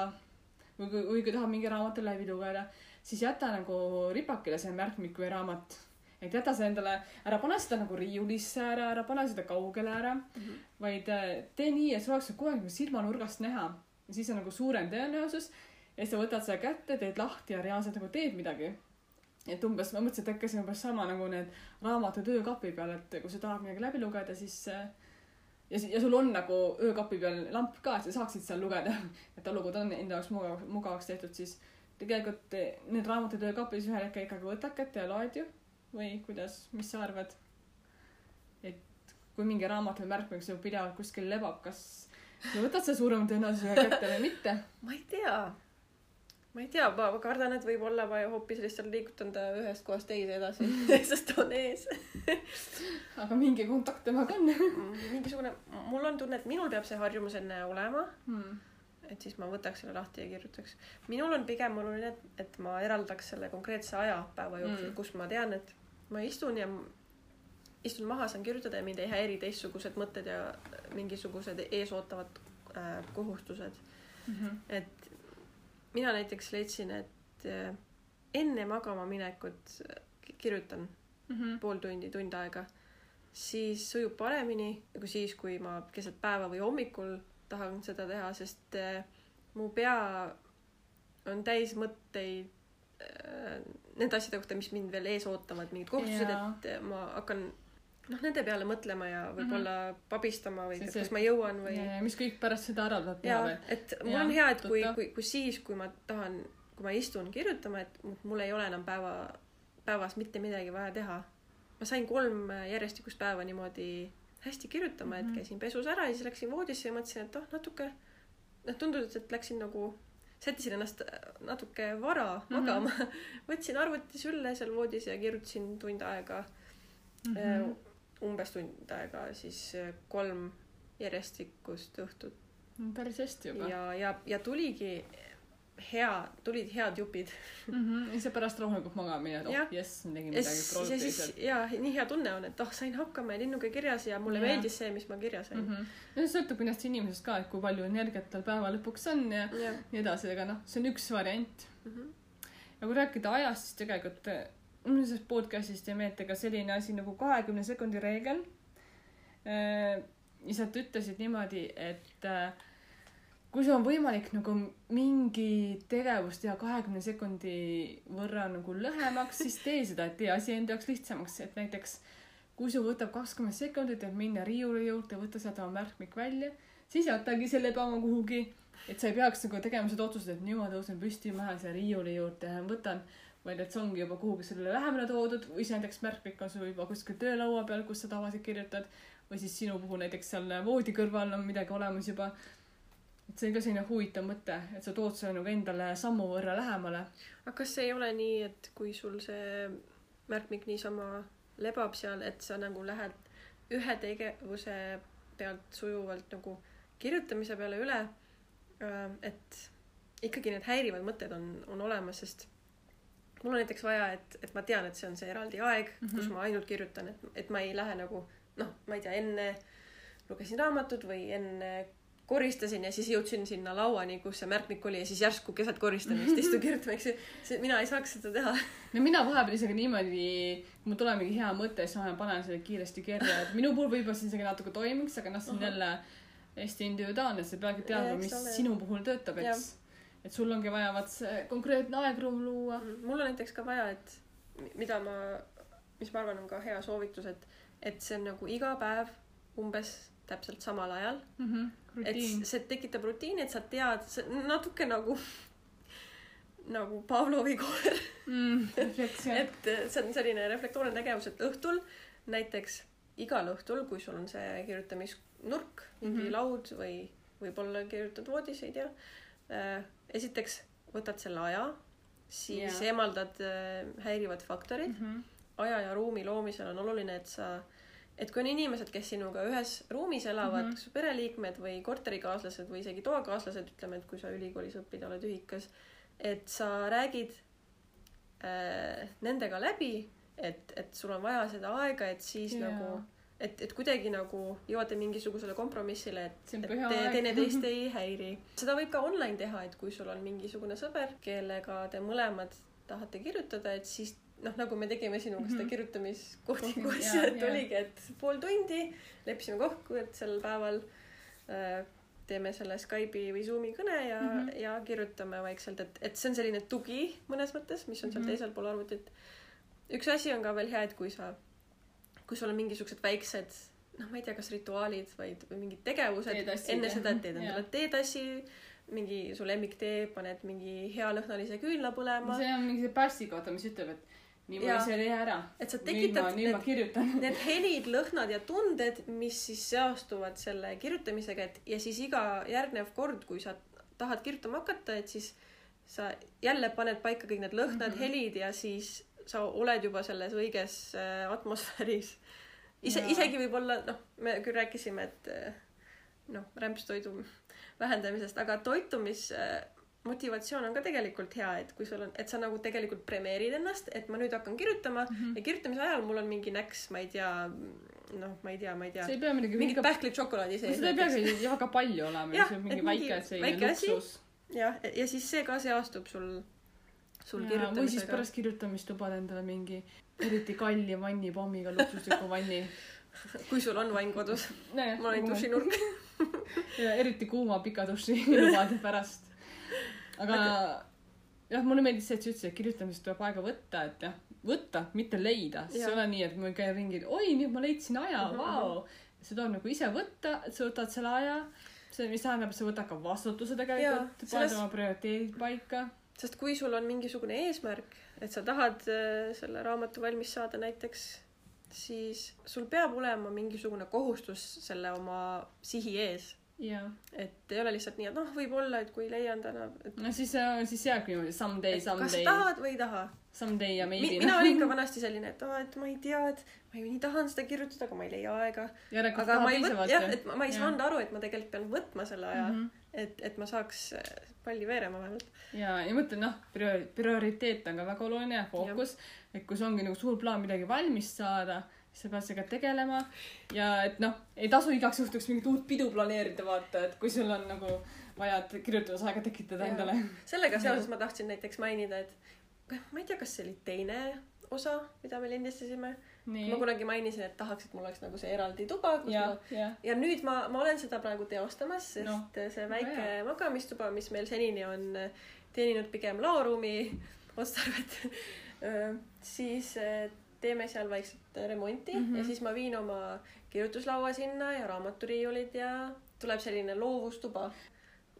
või kui, või kui tahad mingi raamatu läbi lugeda, siis jäta nagu ripakile see märkmik või raamat. Et jäta see endale, ära pane seda nagu riiulisse ära, ära pane seda kaugele ära, Mhm. vaid äh, tee nii, et see oleks kogu aeg nagu silmanurgast näha ja siis on nagu suurem tõenäosus ja siis sa võtad selle kätte, teed lahti ja reaalselt nagu teed midagi. et umbes, ma mõtlesin, et äkki see on umbes sama nagu need raamatud öökapi peal, et kui sa tahad midagi läbi lugeda, siis äh, ja, ja sul on nagu öökapi peal lamp ka, et sa saaksid seal lugeda, et olukord on enda jaoks mugav, mugavaks tehtud, siis tegelikult need raamatud öökapis ühel hetkel ikkagi võtad kätte ja loed ju või kuidas, mis sa arvad? et kui mingi raamat või märkmik sul pidevalt kuskil lebab, kas sa võtad selle suurema tõenäosusega kätte või mitte? ma ei tea, ma ei tea, ma kardan, et võib-olla ma hoopis lihtsalt liigutan ta ühest kohast teise edasi, sest ta on ees. aga mingi kontakt temaga on mingisugune, mul on tunne, et minul peab see harjumus enne olema, hmm.. Et siis ma võtaks selle lahti ja kirjutaks. minul on pigem oluline, et, et ma eraldaks selle konkreetse aja päeva jooksul Mm. kus ma tean, et ma istun ja istun maha, saan kirjutada ja mind ei häiri teistsugused mõtted ja mingisugused eesootavad äh, kohustused. Mm -hmm. et mina näiteks leidsin, et äh, enne magama minekut äh, kirjutan Mm -hmm. pool tundi, tund aega, siis sujub paremini kui siis, kui ma keset päeva või hommikul tahan seda teha, sest äh, mu pea on täis mõtteid äh, nende asjade kohta, mis mind veel ees ootavad, mingid kohustused, et äh, ma hakkan noh, nende peale mõtlema ja võib-olla pabistama või See- see- kas ma jõuan või mis kõik pärast seda ära tuleb teha veel., et mul on hea, et kui kui, kui siis, kui ma tahan, kui ma istun kirjutama, et mu- mul ei ole enam päeva, päevas mitte midagi vaja teha. ma sain kolm järjestikust päeva niimoodi hästi kirjutama, et Mhm. käisin pesus ära ja siis läksin voodisse ja mõtlesin, et oh, natuke, noh, tundus, et läksin nagu, sättisin ennast natuke vara Mhm. magama mm. -hmm. võtsin arvuti sülle seal voodis ja kirjutasin tund aega mm. mm, -hmm. -hmm. umbes tund aega siis äh, kolm järjestikust õhtut päris hästi juba. ja, ja, ja tuligi hea, tulid head jupid. Mm -hmm. ja siis pärast rahulikult magamine, et oh jess, ma tegin ja midagi siis, ja ja nii hea tunne on, et oh, sain hakkama ja linnuga kirjas ja mulle Jah. meeldis see, mis ma kirja sain Mm. -hmm. no see sõltub kindlasti inimesest ka, et kui palju energiat tal päeva lõpuks on ja jah. nii edasi, aga noh, see on üks variant. Mhm. ja kui rääkida ajast, siis tegelikult äh, mul sellest podcast'ist jäi meelde ka selline asi nagu kahekümne sekundi reegel. ja sealt ütlesid niimoodi, et äh, kui sul on võimalik nagu mingi tegevus teha kahekümne sekundi võrra nagu lühemaks, siis tee seda, et tee asi enda jaoks lihtsamaks, et näiteks kui sul võtab kakskümmend sekundit, et minna riiuli juurde, võtta sealt oma märkmik välja, siis jätagi selle päeva kuhugi, et sa ei peaks nagu tegema seda otsust, et nüüd ma tõusen püsti, ma lähen selle riiuli juurde ja võtan, vaid et see ongi juba kuhugi sellele lähemale toodud. Või siis näiteks märkmik on sul juba kuskil töölaua peal, kus sa tavaliselt kirjutad. Või siis sinu puhul näiteks seal voodi kõrval on midagi olemas juba. Et see on ka selline huvitav mõte, et sa tood selle nagu endale sammu võrra lähemale. aga kas see ei ole nii, et kui sul see märkmik niisama lebab seal, et sa nagu lähed ühe tegevuse pealt sujuvalt nagu kirjutamise peale üle, et ikkagi need häirivad mõtted on, on olemas, sest mul on näiteks vaja, et, et ma tean, et see on see eraldi aeg mm, -hmm. kus ma ainult kirjutan, et, et ma ei lähe nagu noh, ma ei tea, enne lugesin raamatut või enne koristasin ja siis jõudsin sinna lauani, kus see märkmik oli ja siis järsku keset koristamist istun kirjutama, eks ju. mina ei saaks seda teha. no mina vahepeal isegi niimoodi, kui mul tuleb mingi hea mõte, siis ma panen selle kiiresti kirja, et minu puhul võib-olla see isegi natuke toimiks, aga noh, see on jälle hästi individuaalne, sa peadki teadma, mis ole. sinu puhul töötab, eks. et sul ongi vaja vaat see konkreetne aegruum luua. mul on näiteks ka vaja, et mi- mida ma, mis ma arvan, on ka hea soovitus, et, et see on nagu iga päev umbes täpselt samal ajal. Et see tekitab rutiini, et sa tead, natuke nagu nagu Pavlovi koer. mm,. et äh, see on selline reflektoorne tegevus, et õhtul näiteks igal õhtul, kui sul on see kirjutamisnurk, mingi mm. -hmm. laud või võib-olla kirjutad voodis, ei tea. esiteks võtad selle aja, siis yeah. eemaldad äh, häirivad faktorid. Mhm. aja ja ruumi loomisel on oluline, et sa, et kui on inimesed, kes sinuga ühes ruumis elavad mm. -hmm. kas pereliikmed või korterikaaslased või isegi toakaaslased, ütleme, et kui sa ülikoolis õpid, oled ühikas, et sa räägid äh, nendega läbi, et, et sul on vaja seda aega, et siis yeah. nagu, et, et kuidagi nagu jõuate mingisugusele kompromissile, et, et te teineteist ei häiri. seda võib ka online teha, et kui sul on mingisugune sõber, kellega te mõlemad tahate kirjutada, et siis noh, nagu me tegime sinuga mm -hmm. seda Mhm. kirjutamiskohtingu Kohting, asja, et jaa. oligi, et pool tundi leppisime kokku, et sel päeval äh, teeme selle Skype'i või Zoomi kõne ja mm. -hmm. ja kirjutame vaikselt, et, et see on selline tugi mõnes mõttes, mis on seal mm. -hmm. teisel pool arvutit. üks asi on ka veel hea, et kui sa, kui sul on mingisugused väiksed noh, ma ei tea, kas rituaalid, vaid või mingid tegevused Teetassid, enne seda, et teed endale teetassi, mingi su lemmiktee, paned mingi healõhnalise küünla põlema, see on mingi see päästik, vaata, mis ütleb, et nii ma Jaa. ei teha ära. et sa nüüd ma, tekitad nüüd ma need kirjutan. need helid, lõhnad ja tunded, mis siis seostuvad selle kirjutamisega, et ja siis iga järgnev kord, kui sa tahad kirjutama hakata, et siis sa jälle paned paika kõik need lõhnad mm. -hmm. helid ja siis sa oled juba selles õiges äh, atmosfääris. ise isegi võib-olla noh, me küll rääkisime, et äh, noh, rämpstoidu vähendamisest, aga toitumis äh, motivatsioon on ka tegelikult hea, et kui sul on, et sa nagu tegelikult premeerid ennast, et ma nüüd hakkan kirjutama mm -hmm. ja kirjutamise ajal mul on mingi näks, ma ei tea, noh, ma ei tea, ma ei tea mingit väga, pähklit šokolaadi sees seda ei peagi väga palju olema, see on mingi mingi väike selline luksus. jah, ja siis see ka seostub sul, sul või siis kirjutamisega. pärast kirjutamist lubad endale mingi eriti kalli vannipommiga luksusliku vanni. kui sul on vann kodus, ma olen dušinurk. ja eriti kuuma pika duši lubad pärast. Aga jah, mulle meeldis see, et sa ütlesid, et kirjutamisest tuleb aega võtta, et jah, võtta, mitte leida, siis ei ole nii, et ma käin ringi, oi nüüd ma leidsin aja, Mhm, vau. see tuleb nagu ise võtta, et sa võtad selle aja, see, mis tähendab, sa võtad ka vastutuse tegelikult, paned selles- oma prioriteedid paika. sest kui sul on mingisugune eesmärk, et sa tahad äh, selle raamatu valmis saada näiteks, siis sul peab olema mingisugune kohustus selle oma sihi ees. jaa. et ei ole lihtsalt nii, et noh, võib-olla, et kui leian täna, et no siis, siis jääbki niimoodi someday, et kas someday, tahad või ei taha. someday ja Mi, maybe. mina olin ka vanasti selline, et aa, et ma ei tea, et ma ju nii tahan seda kirjutada, aga ma ei leia aega. aga ma ei võt-, jah, et ma, ma ei saanud aru, et ma tegelikult pean võtma selle aja mm. -hmm. et, et ma saaks äh, palli veerema vähemalt. ja, ja mõtlen noh, priori-, prioriteet on ka väga oluline fookus, et kui sul ongi nagu suur plaan midagi valmis saada, sa pead sellega tegelema ja et noh, ei tasu igaks juhtuks mingit uut pidu planeerida, vaata, et kui sul on nagu vaja kirjutamisaega tekitada Jaa. endale. sellega seoses ma tahtsin näiteks mainida, et ma ei tea, kas see oli teine osa, mida me lindistasime. ma, kunagi mainisin, et tahaks, et mul oleks nagu see eraldi tuba, kus ja ma, ja, ja nüüd ma, ma olen seda praegu teostamas, sest no, see väike väga magamistuba, mis meil senini on teeninud pigem laoruumi otstarvet, siis teeme seal vaikselt remonti mm Mhm. -hmm. ja siis ma viin oma kirjutuslaua sinna ja raamaturiiulid ja tuleb selline loovustuba.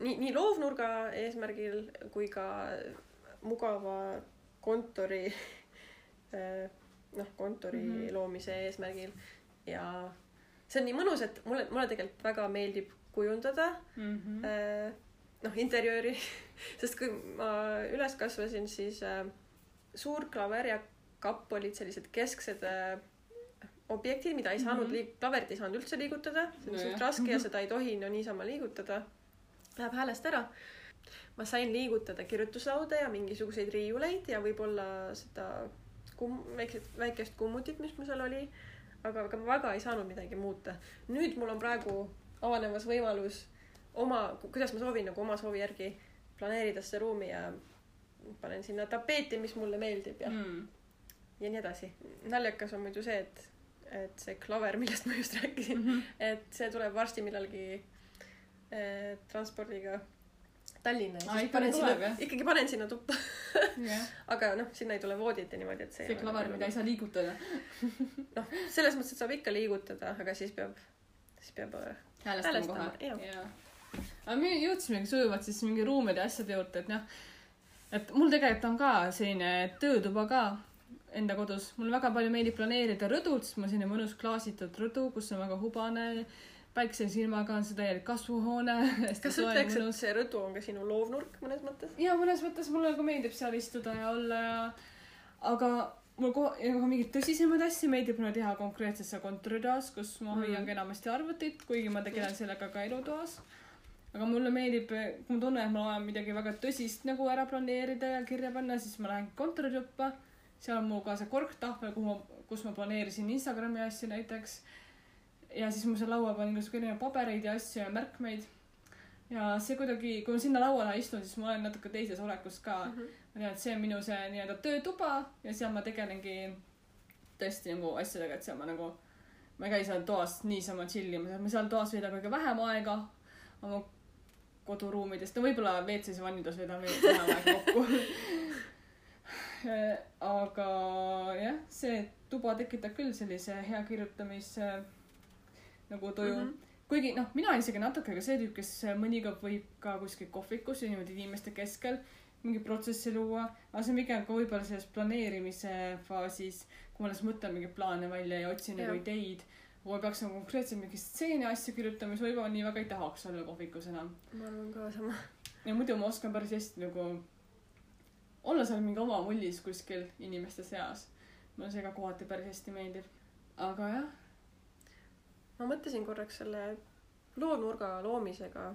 nii, nii loovnurga eesmärgil kui ka mugava kontori, noh, kontori mm Mhm. -hmm. loomise eesmärgil ja see on nii mõnus, et mulle, mulle tegelikult väga meeldib kujundada Mhm. äh, noh, interjööri, sest kui ma üles kasvasin, siis äh, suur klaver ja kapp olid sellised kesksed äh, objektid, mida ei saanud Mhm. liig-, klaverit ei saanud üldse liigutada, see on Nojah. suht raske ja seda ei tohi no niisama liigutada. Läheb häälest ära. ma sain liigutada kirjutuslauda ja mingisuguseid riiuleid ja võib-olla seda kum-, väikest, väikest kummutit, mis mul seal oli. aga, aga ma väga ei saanud midagi muuta. nüüd mul on praegu avanemas võimalus oma, kuidas ma soovin nagu oma soovi järgi planeerida seda ruumi ja panen sinna tapeeti, mis mulle meeldib ja, Mm. Ja nii edasi. naljakas on muidu see, et, et see klaver, millest ma just rääkisin, Mhm. et see tuleb varsti millalgi eh, transpordiga Tallinna ja siis ikkagi panen sinna ikkagi panen sinna tuppa. jah, aga noh, sinna ei tule voodit ja niimoodi, et see, see klaver, mida ei saa liigutada. noh, selles mõttes, et saab ikka liigutada, aga siis peab, siis peab äh, häälestama kohe. aga me jõudsimegi sujuvalt siis mingi ruumide ja asjade juurde, et noh, et mul tegelikult on ka selline töötuba ka enda kodus, mulle väga palju meeldib planeerida rõdult, sest mul on selline mõnus klaasitud rõdu, kus on väga hubane, päikselise ilmaga on see täielik kasvuhoone. kas sa ütleks, et see rõdu on ka sinu loovnurk mõnes mõttes? ja mõnes mõttes mulle nagu meeldib seal istuda ja olla ja aga mul ko- ja ka mingeid tõsisemaid asju meeldib mulle teha konkreetselt seal kontoritoas kus ma Mhm. hoian enamasti arvutit kuigi ma tegelen sellega ka elutoas aga mulle meeldib kui ma tunnen et ma vajan midagi väga tõsist nagu ära planeerida ja kirja panna siis ma lähen kontorituppa seal on mul ka see korktahvel kuhu ma kus ma planeerisin Instagrami asju näiteks ja siis mul seal laua peal on igasugu erinevaid pabereid ja asju ja märkmeid ja see kuidagi kui ma sinna laua taha istun siis ma olen natuke teises olekus ka Mhm. ma tean, et see on minu see nii-öelda töötuba ja seal ma tegelengi tõesti nagu asjadega, et seal ma nagu, ma ei käi seal toas niisama chill ima, ma seal toas veedan kõige vähem aega oma koduruumidest, no võib-olla WC-s ja vannides veedan veel vähem aega kokku. aga jah, see tuba tekitab küll sellise hea kirjutamise nagu tuju mm. -hmm kuigi noh, mina isegi natuke ka see tüüp, kes mõnikord võib ka kuskil kohvikus ja niimoodi inimeste keskel mingi protsessi luua, aga see on pigem ka võib-olla selles planeerimise faasis, kui ma alles mõtlen mingeid plaane välja ja otsin nagu ideid. kui ma peaks nagu konkreetselt mingi stseeni asju kirjutama, siis võib-olla nii väga ei tahaks olla kohvikus enam. ma arvan ka sama. ja muidu ma oskan päris hästi nagu olla seal mingi oma mullis kuskil inimeste seas. mulle see ka kohati päris hästi meeldib. aga jah, ma mõtlesin korraks selle loonurga loomisega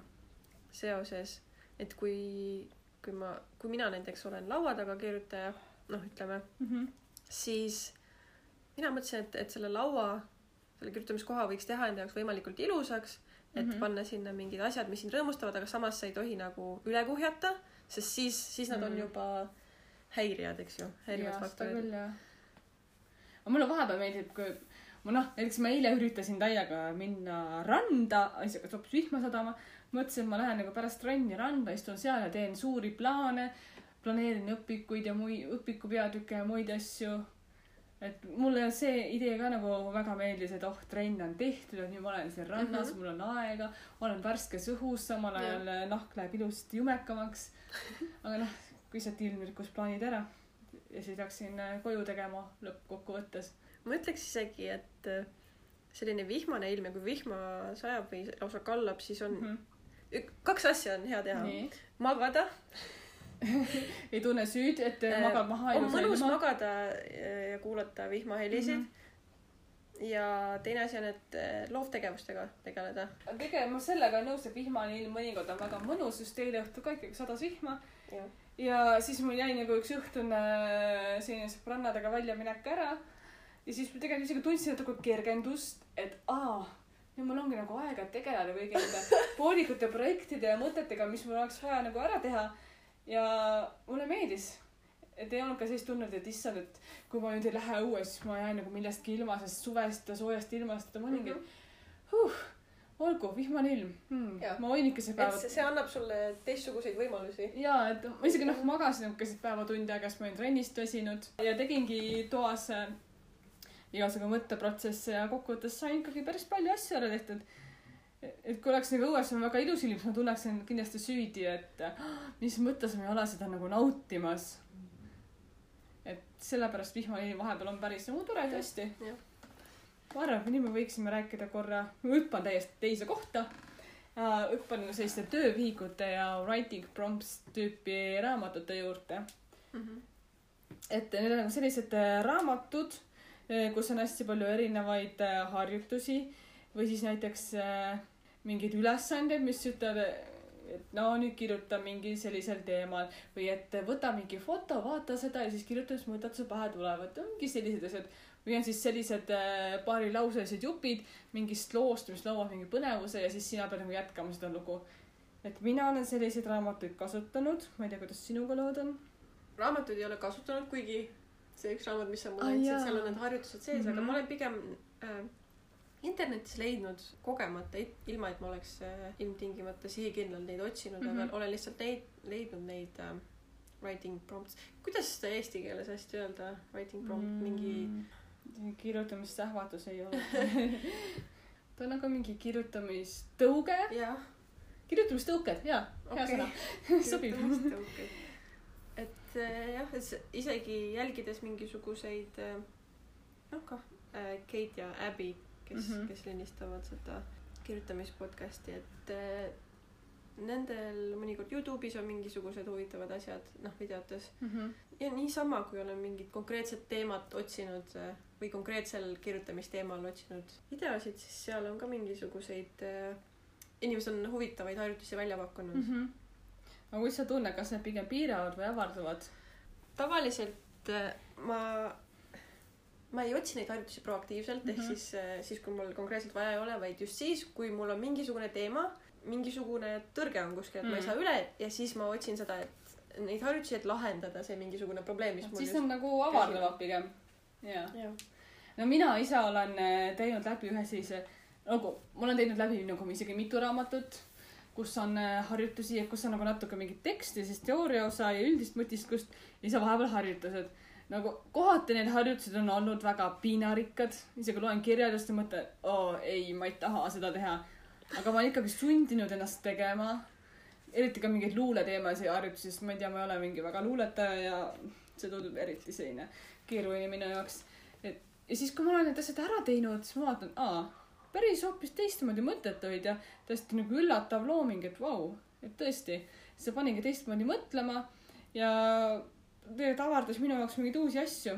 seoses, et kui, kui ma, kui mina näiteks olen laua taga kirjutaja, noh, ütleme, mm. siis mina mõtlesin, et, et selle laua, selle kirjutamiskoha võiks teha enda jaoks võimalikult ilusaks, et mm. -hmm. panna sinna mingid asjad, mis sind rõõmustavad, aga samas sa ei tohi nagu üle kuhjata, sest siis, siis nad on Mhm. juba häirijad, eks ju, häirivad faktorid. aga mulle vahepeal meeldib, kui ma noh, näiteks ma eile üritasin täiega minna randa, asjaga hoopis vihma sadama. mõtlesin, et ma lähen nagu pärast trenni randa, istun seal ja teen suuri plaane, planeerin õpikuid ja muid, õpiku peatükke ja muid asju. et mulle see idee ka nagu väga meeldis, et oh, trenn on tehtud ja nüüd ma olen siin rannas mm. -hmm. mul on aega, olen värskes õhus, samal ajal nahk läheb ilusasti jumekamaks. aga noh, lihtsalt ilmirikus plaanid ära ja siis läksin äh, koju tegema lõppkokkuvõttes. ma ütleks isegi, et äh, selline vihmane ilm ja kui vihma sajab või lausa kallab, siis on mm -hmm. kaks asja on hea teha. Magada, ei tunne süüd, et Äh, magad maha on mõnus ilma. magada ja kuulata vihmahelisid mm. -hmm. ja teine asi on, et loovtegevustega tegeleda. tegelikult ma sellega olen nõus, et vihmane ilm mõnikord on väga mõnus, just eile õhtul ka ikkagi sadas vihma ja siis mul jäi nagu üks õhtune selline sõbrannadega väljaminek ära. ja siis ma tegelikult isegi tundsin natuke kergendust, et aa, nüüd mul ongi nagu aega tegeleda kõigi nende poolikute projektide ja mõtetega, mis mul oleks vaja nagu ära teha. ja mulle meeldis, et ei olnud ka sellist tunnet, et issand, et kui ma nüüd ei lähe õue, siis ma jään nagu millestki ilma, sest suvest ja soojast ilmast mõningaid mm -hmm. huh,. olgu, vihmane ilm hmm. Ma võin ikka see päev see, annab sulle teistsuguseid võimalusi. jaa, et ma isegi noh, magasin niisuguseid päevatunde aega, sest ma olin trennist väsinud ja tegingi toas äh, igasugu mõtteprotsesse ja kokkuvõttes sain ikkagi päris palju asju ära tehtud. et kui oleks nagu õues väga ilus ilm, siis ma tunneksin kindlasti süüdi, et ah, mis mõttes ma ei ole seda nagu nautimas. et sellepärast vihmane ilm vahepeal on päris nagu tore tõesti. Ma arvan, et nüüd me võiksime rääkida korra, ma hüppan täiesti teise kohta. hüppan nagu selliste töövihikute ja writing prompts tüüpi raamatute juurde. Mm -hmm. et need on nagu sellised äh, raamatud, kus on hästi palju erinevaid äh, harjutusi või siis näiteks äh, mingeid ülesandeid, mis ütlevad, et no nüüd kirjuta mingi sellisel teemal või et võta mingi foto, vaata seda ja siis kirjuta, mis mõtted sul pähe tulevad, mingi sellised asjad. Või on siis sellised äh, paarilauselised jupid mingist loost, mis loovad mingi põnevuse ja siis sina pead nagu jätkama seda lugu. et mina olen selliseid raamatuid kasutanud, ma ei tea, kuidas sinuga lood on raamatuid ei ole kasutanud, kuigi see üks raamat, mis sa mulle andsid, jaa. seal on need harjutused sees mm, -hmm. aga Mhm. ma olen pigem äh, internetis leidnud kogemata, ilma et ma oleks äh, ilmtingimata sihikindlalt neid otsinud mm, -hmm. Mhm. aga olen lihtsalt neid, leidnud neid äh, writing prompts. kuidas seda eesti keeles hästi öelda, writing prompt mm., mingi mingi kirjutamisähvatus ei ole ta on nagu mingi kirjutamistõuge, kirjutamistõuked, jaa, hea okei sõna, sobib. et eh, jah, isegi jälgides mingisuguseid eh, noh kah eh, Kate ja Abby, kes mm. -hmm. kes lindistavad seda kirjutamispodcasti, et nendel mõnikord Youtube'is on mingisugused huvitavad asjad, noh videotes Mhm. Ja niisama, kui olen mingit konkreetset teemat otsinud eh, või konkreetsel kirjutamisteemal otsinud videosid, siis seal on ka mingisuguseid eh, inimesed on huvitavaid harjutusi välja pakkunud mm. -hmm. aga kuidas sa tunned, kas need pigem piiravad või avardavad? tavaliselt äh, ma, ma ei otsi neid harjutusi proaktiivselt mm -hmm. Mhm. ehk siis, siis kui mul konkreetselt vaja ei ole, vaid just siis, kui mul on mingisugune teema, mingisugune tõrge on kuskil, et mm. ma ei Mm. saa üle ja siis ma otsin seda, et neid harjutusi, et lahendada see mingisugune probleem, mis mul siis nad nagu avardavad pigem. jaa. jah, no mina ise olen eh, teinud läbi ühe sellise, nagu ma olen teinud läbi nagu isegi mitu raamatut, kus on eh, harjutusi, kus on nagu natuke mingit teksti, siis teooria osa ja üldist mõtisklust ja siis on vahepeal harjutused. nagu kohati need harjutused on olnud väga piinarikkad, isegi loen kirjeldust ja mõtlen, et oo ei, ma ei taha seda teha. aga ma olen ikkagi sundinud ennast tegema. Eriti ka mingeid luuleteemasid ja harjutusi, sest ma ei tea, ma ei ole mingi väga luuletaja ja see tundub eriti selline keeruline minu jaoks et ja siis, kui ma olen need asjad ära teinud, siis ma vaatan, aa, päris hoopis teistmoodi mõtted olid ja tõesti nagu üllatav looming, et vau wow,, et tõesti, see paningi teistmoodi mõtlema ja tegelikult avardas minu jaoks mingeid uusi asju.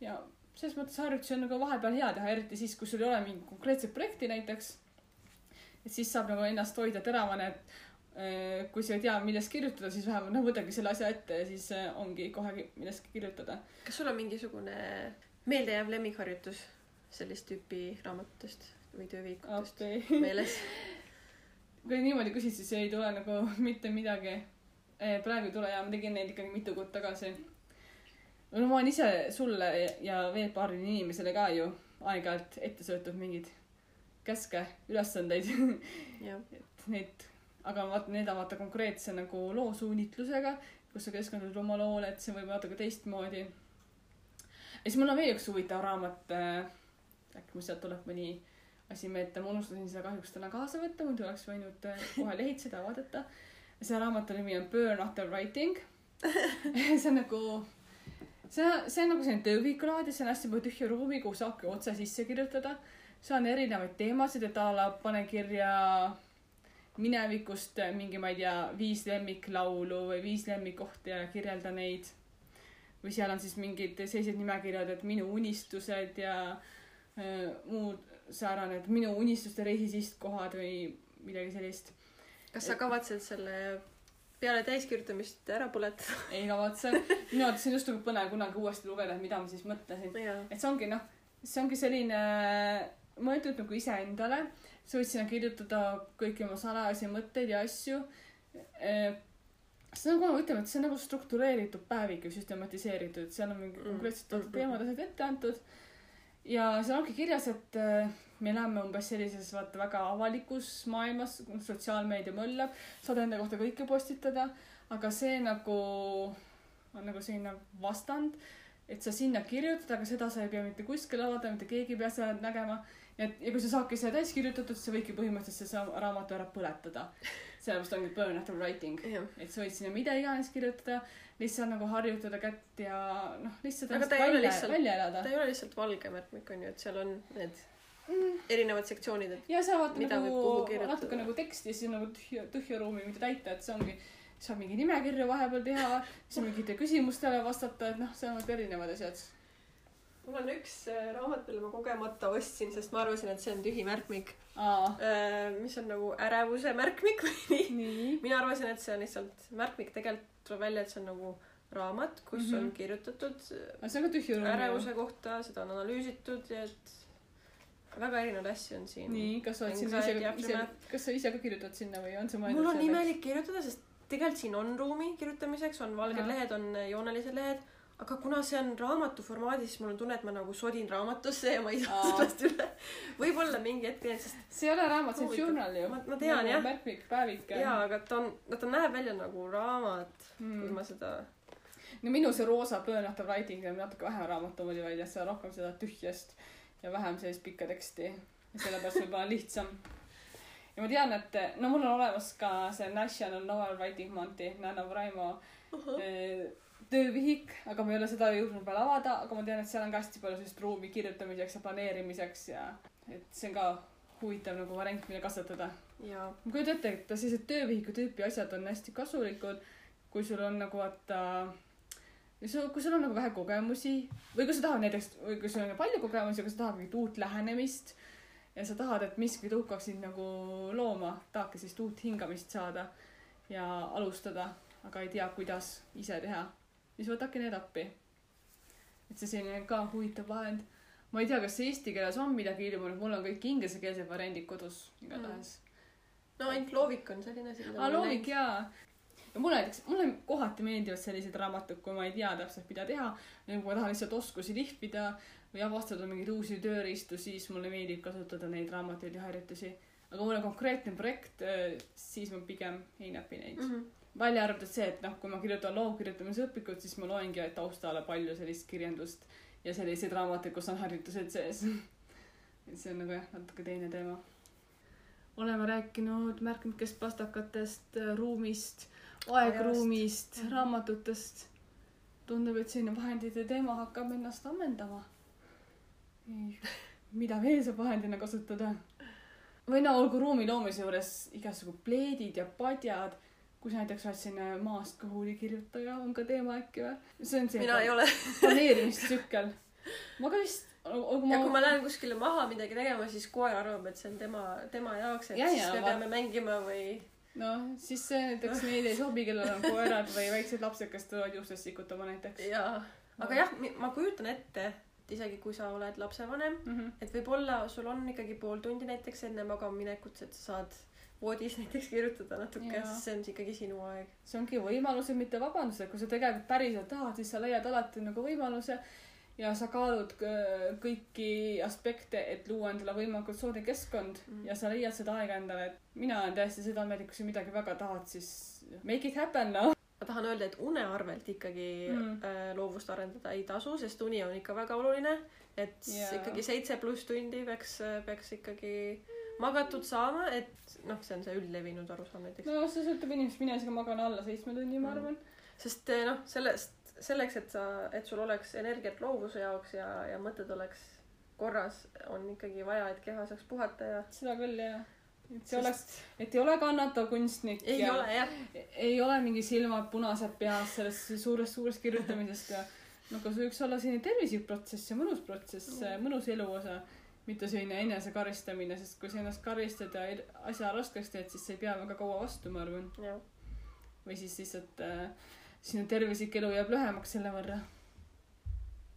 ja selles mõttes harjutusi on nagu vahepeal hea teha, eriti siis, kui sul ei ole mingit konkreetset projekti näiteks. et siis saab nagu ennast hoida teravana, et kui sa ei tea, millest kirjutada, siis vähemalt noh, võtagi selle asja ette ja siis eh, ongi kohe millestki kirjutada. kas sul on mingisugune meeldejääv lemmikharjutus sellist tüüpi raamatutest või tööviikutest appi. meeles? kui niimoodi küsid, siis ei tule nagu mitte midagi. praegu ei tule ja ma tegin neid ikkagi mitu kuud tagasi. no ma olen ise sulle ja veel paarile inimesele ka ju aeg-ajalt ette söötud mingeid käske, ülesandeid, et neid, aga vaata, need on vaata konkreetse nagu loosuunitlusega, kus sa keskendud oma loole, et see võib natuke teistmoodi. ja siis mul on veel üks huvitav raamat äh,. äkki mul sealt tuleb mõni asi meelde, ma unustasin seda kahjuks täna kaasa võtta, muidu oleks võinud äh, kohe lehitseda vaadata. selle raamatu nimi on Burn After Writing. see on nagu, see, see on nagu selline tööviikulaad ja see on hästi palju tühja ruumi, kuhu saabki otse sisse kirjutada. seal on erinevaid teemasid, et a la pane kirja minevikust mingi, ma ei tea, viis lemmiklaulu või viis lemmikkohta ja kirjelda neid. või seal on siis mingid sellised nimekirjad, et minu unistused ja äh, muud säärane, et minu unistuste reisisistkohad või midagi sellist. kas sa kavatsed selle peale täiskirjutamist ära põletada? ei kavatse. minu arvates on just nagu põnev kunagi uuesti lugeda, et mida ma siis mõtlesin. et see ongi noh, see ongi selline mõeldud nagu iseendale. Sinna kirjutada kõiki oma salajasi mõtteid ja asju. on nagu ütleme, et see on nagu struktureeritud päevik ja süstematiseeritud, seal on mingi Mm, konkreetsed mm, mm. teemad, asjad ette antud. ja seal ongi kirjas, et me elame umbes sellises vaata väga avalikus maailmas, sotsiaalmeedia möllab, saad enda kohta kõike postitada, aga see nagu on nagu selline vastand et sa sinna kirjutad, aga seda sa ei pea mitte kuskil avaldama, mitte keegi ei pea seda nägema. Et ja kui sa saadki selle täis kirjutatud, siis sa võidki põhimõtteliselt selle raamatu ära põletada. sellepärast ongi burn after writing, jah. et sa võid sinna mida iganes kirjutada, lihtsalt nagu harjutada kätt ja noh, lihtsalt Aga ta ei ole välja, lihtsalt- ta. ei ole lihtsalt valge märkmik on ju, et seal on need Mm. erinevad sektsioonid, et ja sa vaata Mida võib nagu natuke nagu teksti, siis on nagu tühja, tühja ruumi, mida täita, et see ongi, saab mingi nimekirju vahepeal teha, siis mingitele küsimustele vastata, et noh, seal on erinevad asjad. Mul on üks äh, raamat, mille ma kogemata ostsin, sest ma arvasin, et see on tühi märkmik, aa, mis on nagu ärevuse märkmik või nii. mina arvasin, et see on lihtsalt märkmik, tegelikult tuleb välja, et see on nagu raamat, kus mm Mhm. -hmm. on kirjutatud aga see on ka tühja ruumi. ärevuse kohta, seda on analüüsitud ja et väga erinevaid asju on siin. nii, kas sa oled sinna ise, ise kas sa ise ka kirjutad sinna või on see mõeldud mul on imelik kirjutada, sest tegelikult siin on ruumi kirjutamiseks, on valged Ahah. lehed, on joonelised lehed, aga kuna see on raamatu formaadis, siis mul on tunne, et ma nagu sodin raamatusse ja ma ei saa Aa. sellest üle. võib-olla mingi hetk teen, sest see ei ole raamat, see on journal ju. Ma- ma tean, jah. märkmik, päevik. jaa, aga ta on, no ta näeb välja nagu raamat mm., kui mm. ma seda, no minu see roosa After Writing on natuke vähem raamatumoodi väljas, seal on rohkem seda tühjast ja vähem sellist pikka teksti. ja sellepärast võib-olla lihtsam. ja ma tean, et no mul on olemas ka see National Novel Writing Month'i, Nano Raimo eh, töövihik, aga ma ei ole seda jõudnud veel avada, aga ma tean, et seal on ka hästi palju sellist ruumi kirjutamiseks ja planeerimiseks ja et see on ka huvitav nagu variant, mida kasvatada. ja ma kujutan ette, et sellised töövihiku tüüpi asjad on hästi kasulikud, kui sul on nagu vaata, kui sul on nagu vähe kogemusi või kui sa tahad näiteks, või kui sul on palju kogemusi, aga sa tahad mingit uut lähenemist ja sa tahad, et miskit hakkaks sind nagu looma, tahadki sellist uut hingamist saada ja alustada, aga ei tea, kuidas ise teha, siis võtake need appi. et see selline ka huvitav vahend. ma ei tea, kas eesti keeles on midagi ilmunud, mul on kõik inglisekeelsed variandid kodus igatahes no ainult loovik on selline asi, aa, loomik jaa. ja mulle näiteks, mulle kohati meeldivad sellised raamatud, kui ma ei tea täpselt, mida teha. kui ma tahan lihtsalt oskusi lihvida või avastada mingeid uusi tööriistu, siis mulle meeldib kasutada neid raamatuid ja harjutusi. aga mulle konkreetne projekt, siis ma pigem ei näpi neid mm. mm. -hmm. Välja arvatud see, et noh, kui ma kirjutan loovkirjutamise õpikut, siis ma loengi taustale palju sellist kirjandust ja selliseid raamatuid, kus on harjutused sees. et see on nagu jah, natuke teine teema. oleme rääkinud märknud keskpastakatest, ruumist, aegruumist raamatutest. tundub, et selline vahendite teema hakkab ennast ammendama. mida veel saab vahendina kasutada? või no olgu ruumi loomise juures igasugu pleedid ja padjad, kus näiteks oled selline maast kõhuli kirjutaja on ka teema äkki või? see on see mina ei ole. planeerimistsükkel. ma ka vist, ja ma kui ma lähen kuskile maha midagi tegema, siis koer arvab, et see on tema, tema jaoks, et Ja, siis ja, me va- peame mängima või. noh, siis see näiteks neile ei sobi, kellel on koerad või väiksed lapsed, kes tulevad juustest sikutama näiteks jaa, aga jah, ma kujutan ette, et isegi kui sa oled lapsevanem, mm. -hmm. et võib-olla sul on ikkagi pool tundi näiteks enne magama minekut, et sa saad voodis näiteks kirjutada natuke, sest see on ikkagi sinu aeg. see ongi võimalused, mitte vabandused, kui sa tegelikult päriselt tahad, siis sa leiad alati nagu võimaluse ja sa kaalud kõ- kõiki aspekte, et luua endale võimalikult soodne keskkond Mm. mm. ja sa leiad seda aega endale, et mina olen täiesti seda meelt, et kui sa midagi väga tahad, siis make it happen noh. ma tahan öelda, et une arvelt ikkagi Mm. mm. äh, loovust arendada ei tasu, sest uni on ikka väga oluline. et yeah. ikkagi seitse pluss tundi peaks, peaks ikkagi magatud saama, et noh, see on see üldlevinud arusaam näiteks no.. see sõltub inimesest, mina isegi magan alla seitsme tunni, ma Mm. arvan. sest eh, noh, sellest, selleks, et sa, et sul oleks energiat loovuse jaoks ja, ja mõtted oleks korras, on ikkagi vaja, et keha saaks puhata ja. seda küll jah. et see oleks, et ei ole kannatav kunstnik ei ja ole jah. ei ole mingi silmad punased peas sellest suurest suurest kirjutamisest ja no aga see võiks olla selline tervislik protsess ja mõnus protsess, mõnus eluosa, mitte selline enesekaristamine, sest kui sa ennast karistad ja asja raskeks teed, siis see ei pea väga kaua vastu, ma arvan. või siis lihtsalt äh, sinu tervislik elu jääb lühemaks selle võrra.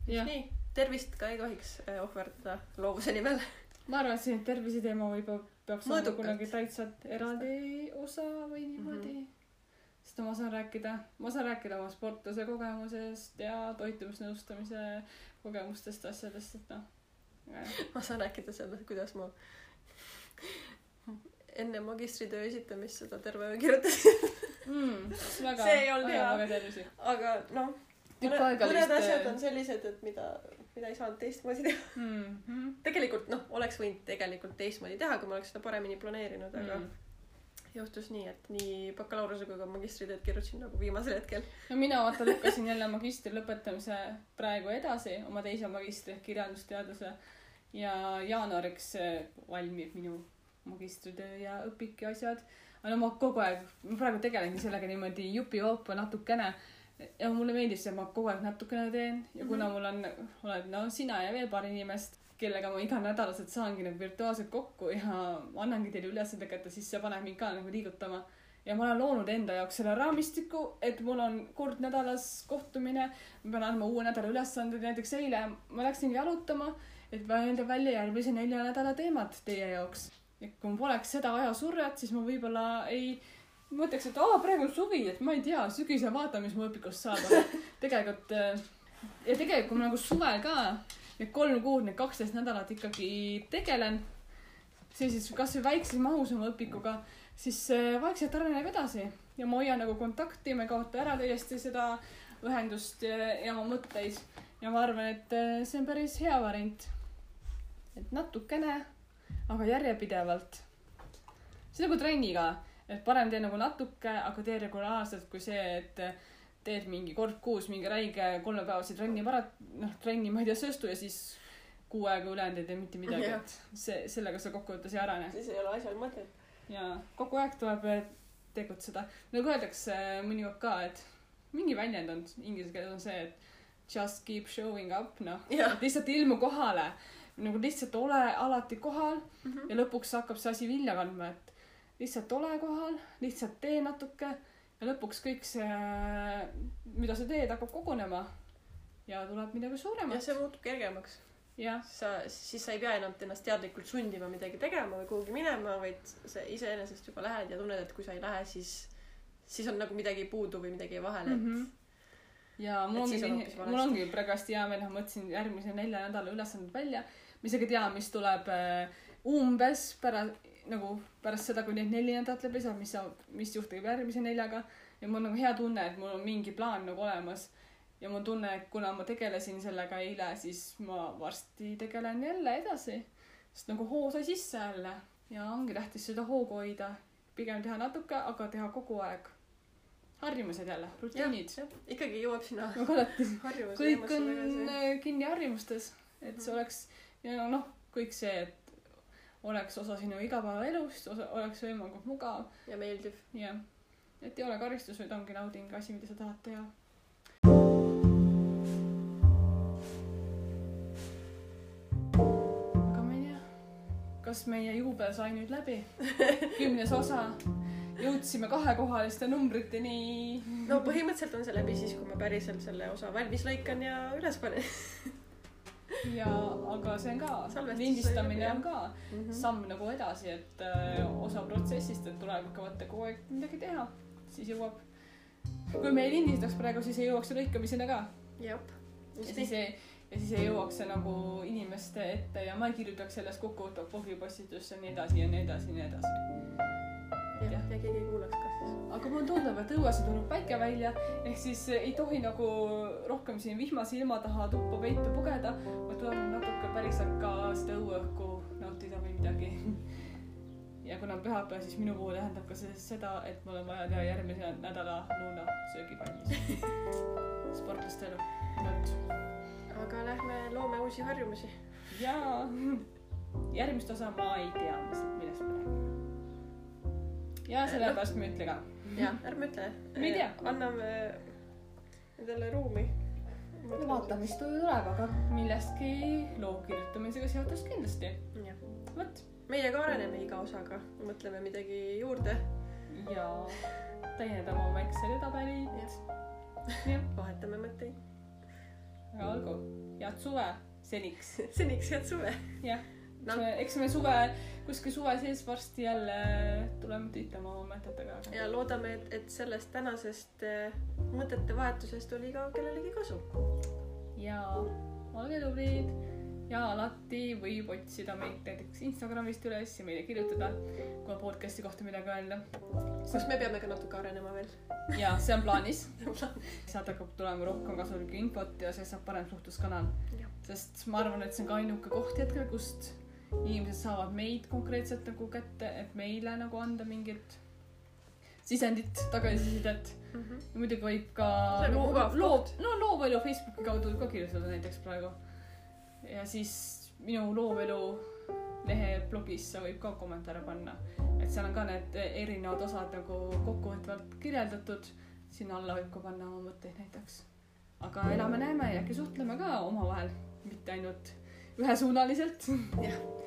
nii, tervist ka ei tohiks eh, ohverdada loovuse nimel. ma arvan, et selline terviseteema võib-olla peaks olema Mõõdukalt. kunagi täitsa eraldi osa või niimoodi mm. -hmm. sest ma saan rääkida, ma saan rääkida oma sportlase kogemusest ja toitumisnõustamise kogemustest, asjadest, et noh. Ma saan rääkida sellest, kuidas ma enne magistritöö esitamist seda terve öö kirjutasin, Mm, väga, See ei olnud hea. aga noh, mõned, mõned asjad on sellised, et mida, mida ei saanud teistmoodi teha. Mm -hmm. tegelikult noh, oleks võinud tegelikult teistmoodi teha, kui ma oleks seda paremini planeerinud, aga Mm. Juhtus nii, et nii bakalaureuse kui ka magistritööd kirjutasin nagu viimasel hetkel. no mina vaata lükkasin jälle magistri lõpetamise praegu edasi, oma teise magistri ehk kirjandusteaduse ja jaanuariks valmib minu magistritöö ja õpik ja asjad. aga no ma kogu aeg, ma praegu tegelengi sellega niimoodi jupihoopa natukene ja mulle meeldib see, ma kogu aeg natukene teen ja kuna mul on, oled no sina ja veel paar inimest, kellega ma iganädalaselt saangi nagu virtuaalselt kokku ja annangi teile ülesande kätte, siis see paneb mind ka nagu liigutama. Ja ma olen loonud enda jaoks selle raamistiku, et mul on kord nädalas kohtumine, ma pean andma uue nädala ülesanded, näiteks eile ma läksingi jalutama, et mõelda välja järgmise nelja nädala teemad teie jaoks. et kui mul poleks seda ajasurvet, siis ma võib-olla ei mõtleks, et aa, praegu on suvi, et ma ei tea, sügisel vaatame, mis mu õpikust saab, aga tegelikult äh, ja tegelikult ma nagu suvel ka need kolm kuud, need kaksteist nädalat ikkagi tegelen sellises kasvõi väikses mahus oma õpikuga, siis see vaikselt areneb edasi ja ma hoian nagu kontakti, ma ei kaota ära täiesti seda ühendust ja, ja oma mõtteid ja ma arvan, et äh, see on päris hea variant. et natukene, aga järjepidevalt. see on nagu trenniga, et parem tee nagu natuke, aga tee regulaarselt, kui see, et teed mingi kord kuus mingi räige kolmepäevase trenni para-, noh trenni, ma ei tea, sööstu ja siis kuu aega ülejäänud ei tee mitte midagi, et see, sellega sa kokkuvõttes ei arene. siis ei ole asjal mõtet. ja kogu aeg tuleb eh, tegutseda. nagu öeldakse mõnikord ka, et mingi väljend on inglise keeles on see, et just keep showing up, noh. Lihtsalt ilmu kohale. nagu lihtsalt ole alati kohal Mhm. ja lõpuks hakkab see asi vilja kandma, et lihtsalt ole kohal, lihtsalt tee natuke ja lõpuks kõik see, mida sa teed, hakkab kogunema ja tuleb midagi ja suuremat. see muutub kergemaks. jah, sa, siis sa ei pea enam ennast teadlikult sundima midagi tegema või kuhugi minema, vaid sa iseenesest juba lähed ja tunned, et kui sa ei lähe, siis, siis on nagu midagi puudu või midagi jäi vahele, et Mhm. ja mul ongi mul ongi praegu hästi hea meel, noh, mõtlesin järgmise nelja nädala ülesanded välja. ma isegi tean, mis tuleb äh, umbes pärast, nagu pärast seda, kui need neli nädalat läbi saab, mis saab, mis juhtub järgmise neljaga. ja mul on nagu hea tunne, et mul on mingi plaan nagu olemas. ja mul on tunne, et kuna ma tegelesin sellega eile, siis ma varsti tegelen jälle edasi. sest nagu hoo sai sisse jälle ja ongi tähtis seda hoogu hoida. pigem teha natuke, aga teha kogu aeg. harjumused jälle, rutiinid. ikkagi jõuab sinna nagu alati, harjumuse kõik on äh, kinni harjumustes, et see oleks ja noh, kõik see, et oleks osa sinu igapäevaelust, osa, oleks võimalikult mugav ja meeldiv. ja et ei ole karistus, vaid ongi nauding, asi, mida sa tahad teha. aga ma ei tea, kas meie juubel sai nüüd läbi? kümnes osa, jõudsime kahekohaliste numbriteni. no põhimõtteliselt on see läbi siis, kui ma päriselt selle osa valmis lõikan ja üles panen ja, aga see on ka lindistamine on ka mm. -hmm. samm nagu edasi, et äh, osa protsessist, et tuleb ikka vaata kogu aeg midagi teha, siis jõuab. kui me ei lindistaks praegu, siis ei jõuaks lõikamiseni ka jah, ja siis ei, ja siis ei jõuaks see nagu inimeste ette ja ma ei kirjutaks sellest kokkuvõtvat blogipostitusse ja nii edasi ja nii edasi ja nii edasi. jah, ja keegi ei kuulaks ka. Aga mulle tundub, et õues on tulnud päike välja, ehk siis ei tohi nagu rohkem siin vihmase ilma taha tuppa peitu pugeda, vaid tuleb natuke päriselt ka seda õueõhku nautida või midagi. ja kuna on pühapäev, siis minu puhul tähendab ka see seda, et mul on vaja teha järgmise nädala lõunasöögi valmis. sportlaste elu, vot. aga lähme loome uusi harjumusi. ja järgmist osa ma ei tea, mis, millest me räägime. ja sellepärast ma ei ütle ka. jah, ärme ütle. Me ei tea. anname endale ruumi. vaatame, mis tuleb, aga millestki loo kirjutamisega seotud kindlasti. vot meie ka areneme iga osaga, mõtleme midagi juurde, ja täiendame oma Exceli tabelid. jah, vahetame mõtteid. aga olgu, head suve seniks. seniks head suve. jah No. eks me suve, kuskil suve sees varsti jälle tuleme tüütama oma mõtetega. ja loodame, et, et sellest tänasest eh, mõtete vahetusest oli ka kellelegi kasu. ja olge tublid ja alati võib otsida meid näiteks Instagramist üles ja meile kirjutada, kui on podcast'i kohta midagi öelda. kus me peame ka natuke arenema veel. ja see on plaanis. sealt hakkab tulema rohkem kasulikku infot ja see saab parem suhtluskanal sest ma arvan, et see on ka ainuke koht hetkel, kust inimesed saavad meid konkreetselt nagu kätte, et meile nagu anda mingit sisendit, tagasisidet. ja muidugi võib ka on loo- loo- no loovelu Facebooki kaudu ka kirjutada näiteks praegu. ja siis minu loovelu lehe blogisse võib ka kommentaare panna, et seal on ka need erinevad osad nagu kokkuvõtvalt kirjeldatud. sinna alla võib ka panna oma mõtteid näiteks. aga elame-näeme ja äkki suhtleme ka omavahel, mitte ainult ühesuunaliselt. jah,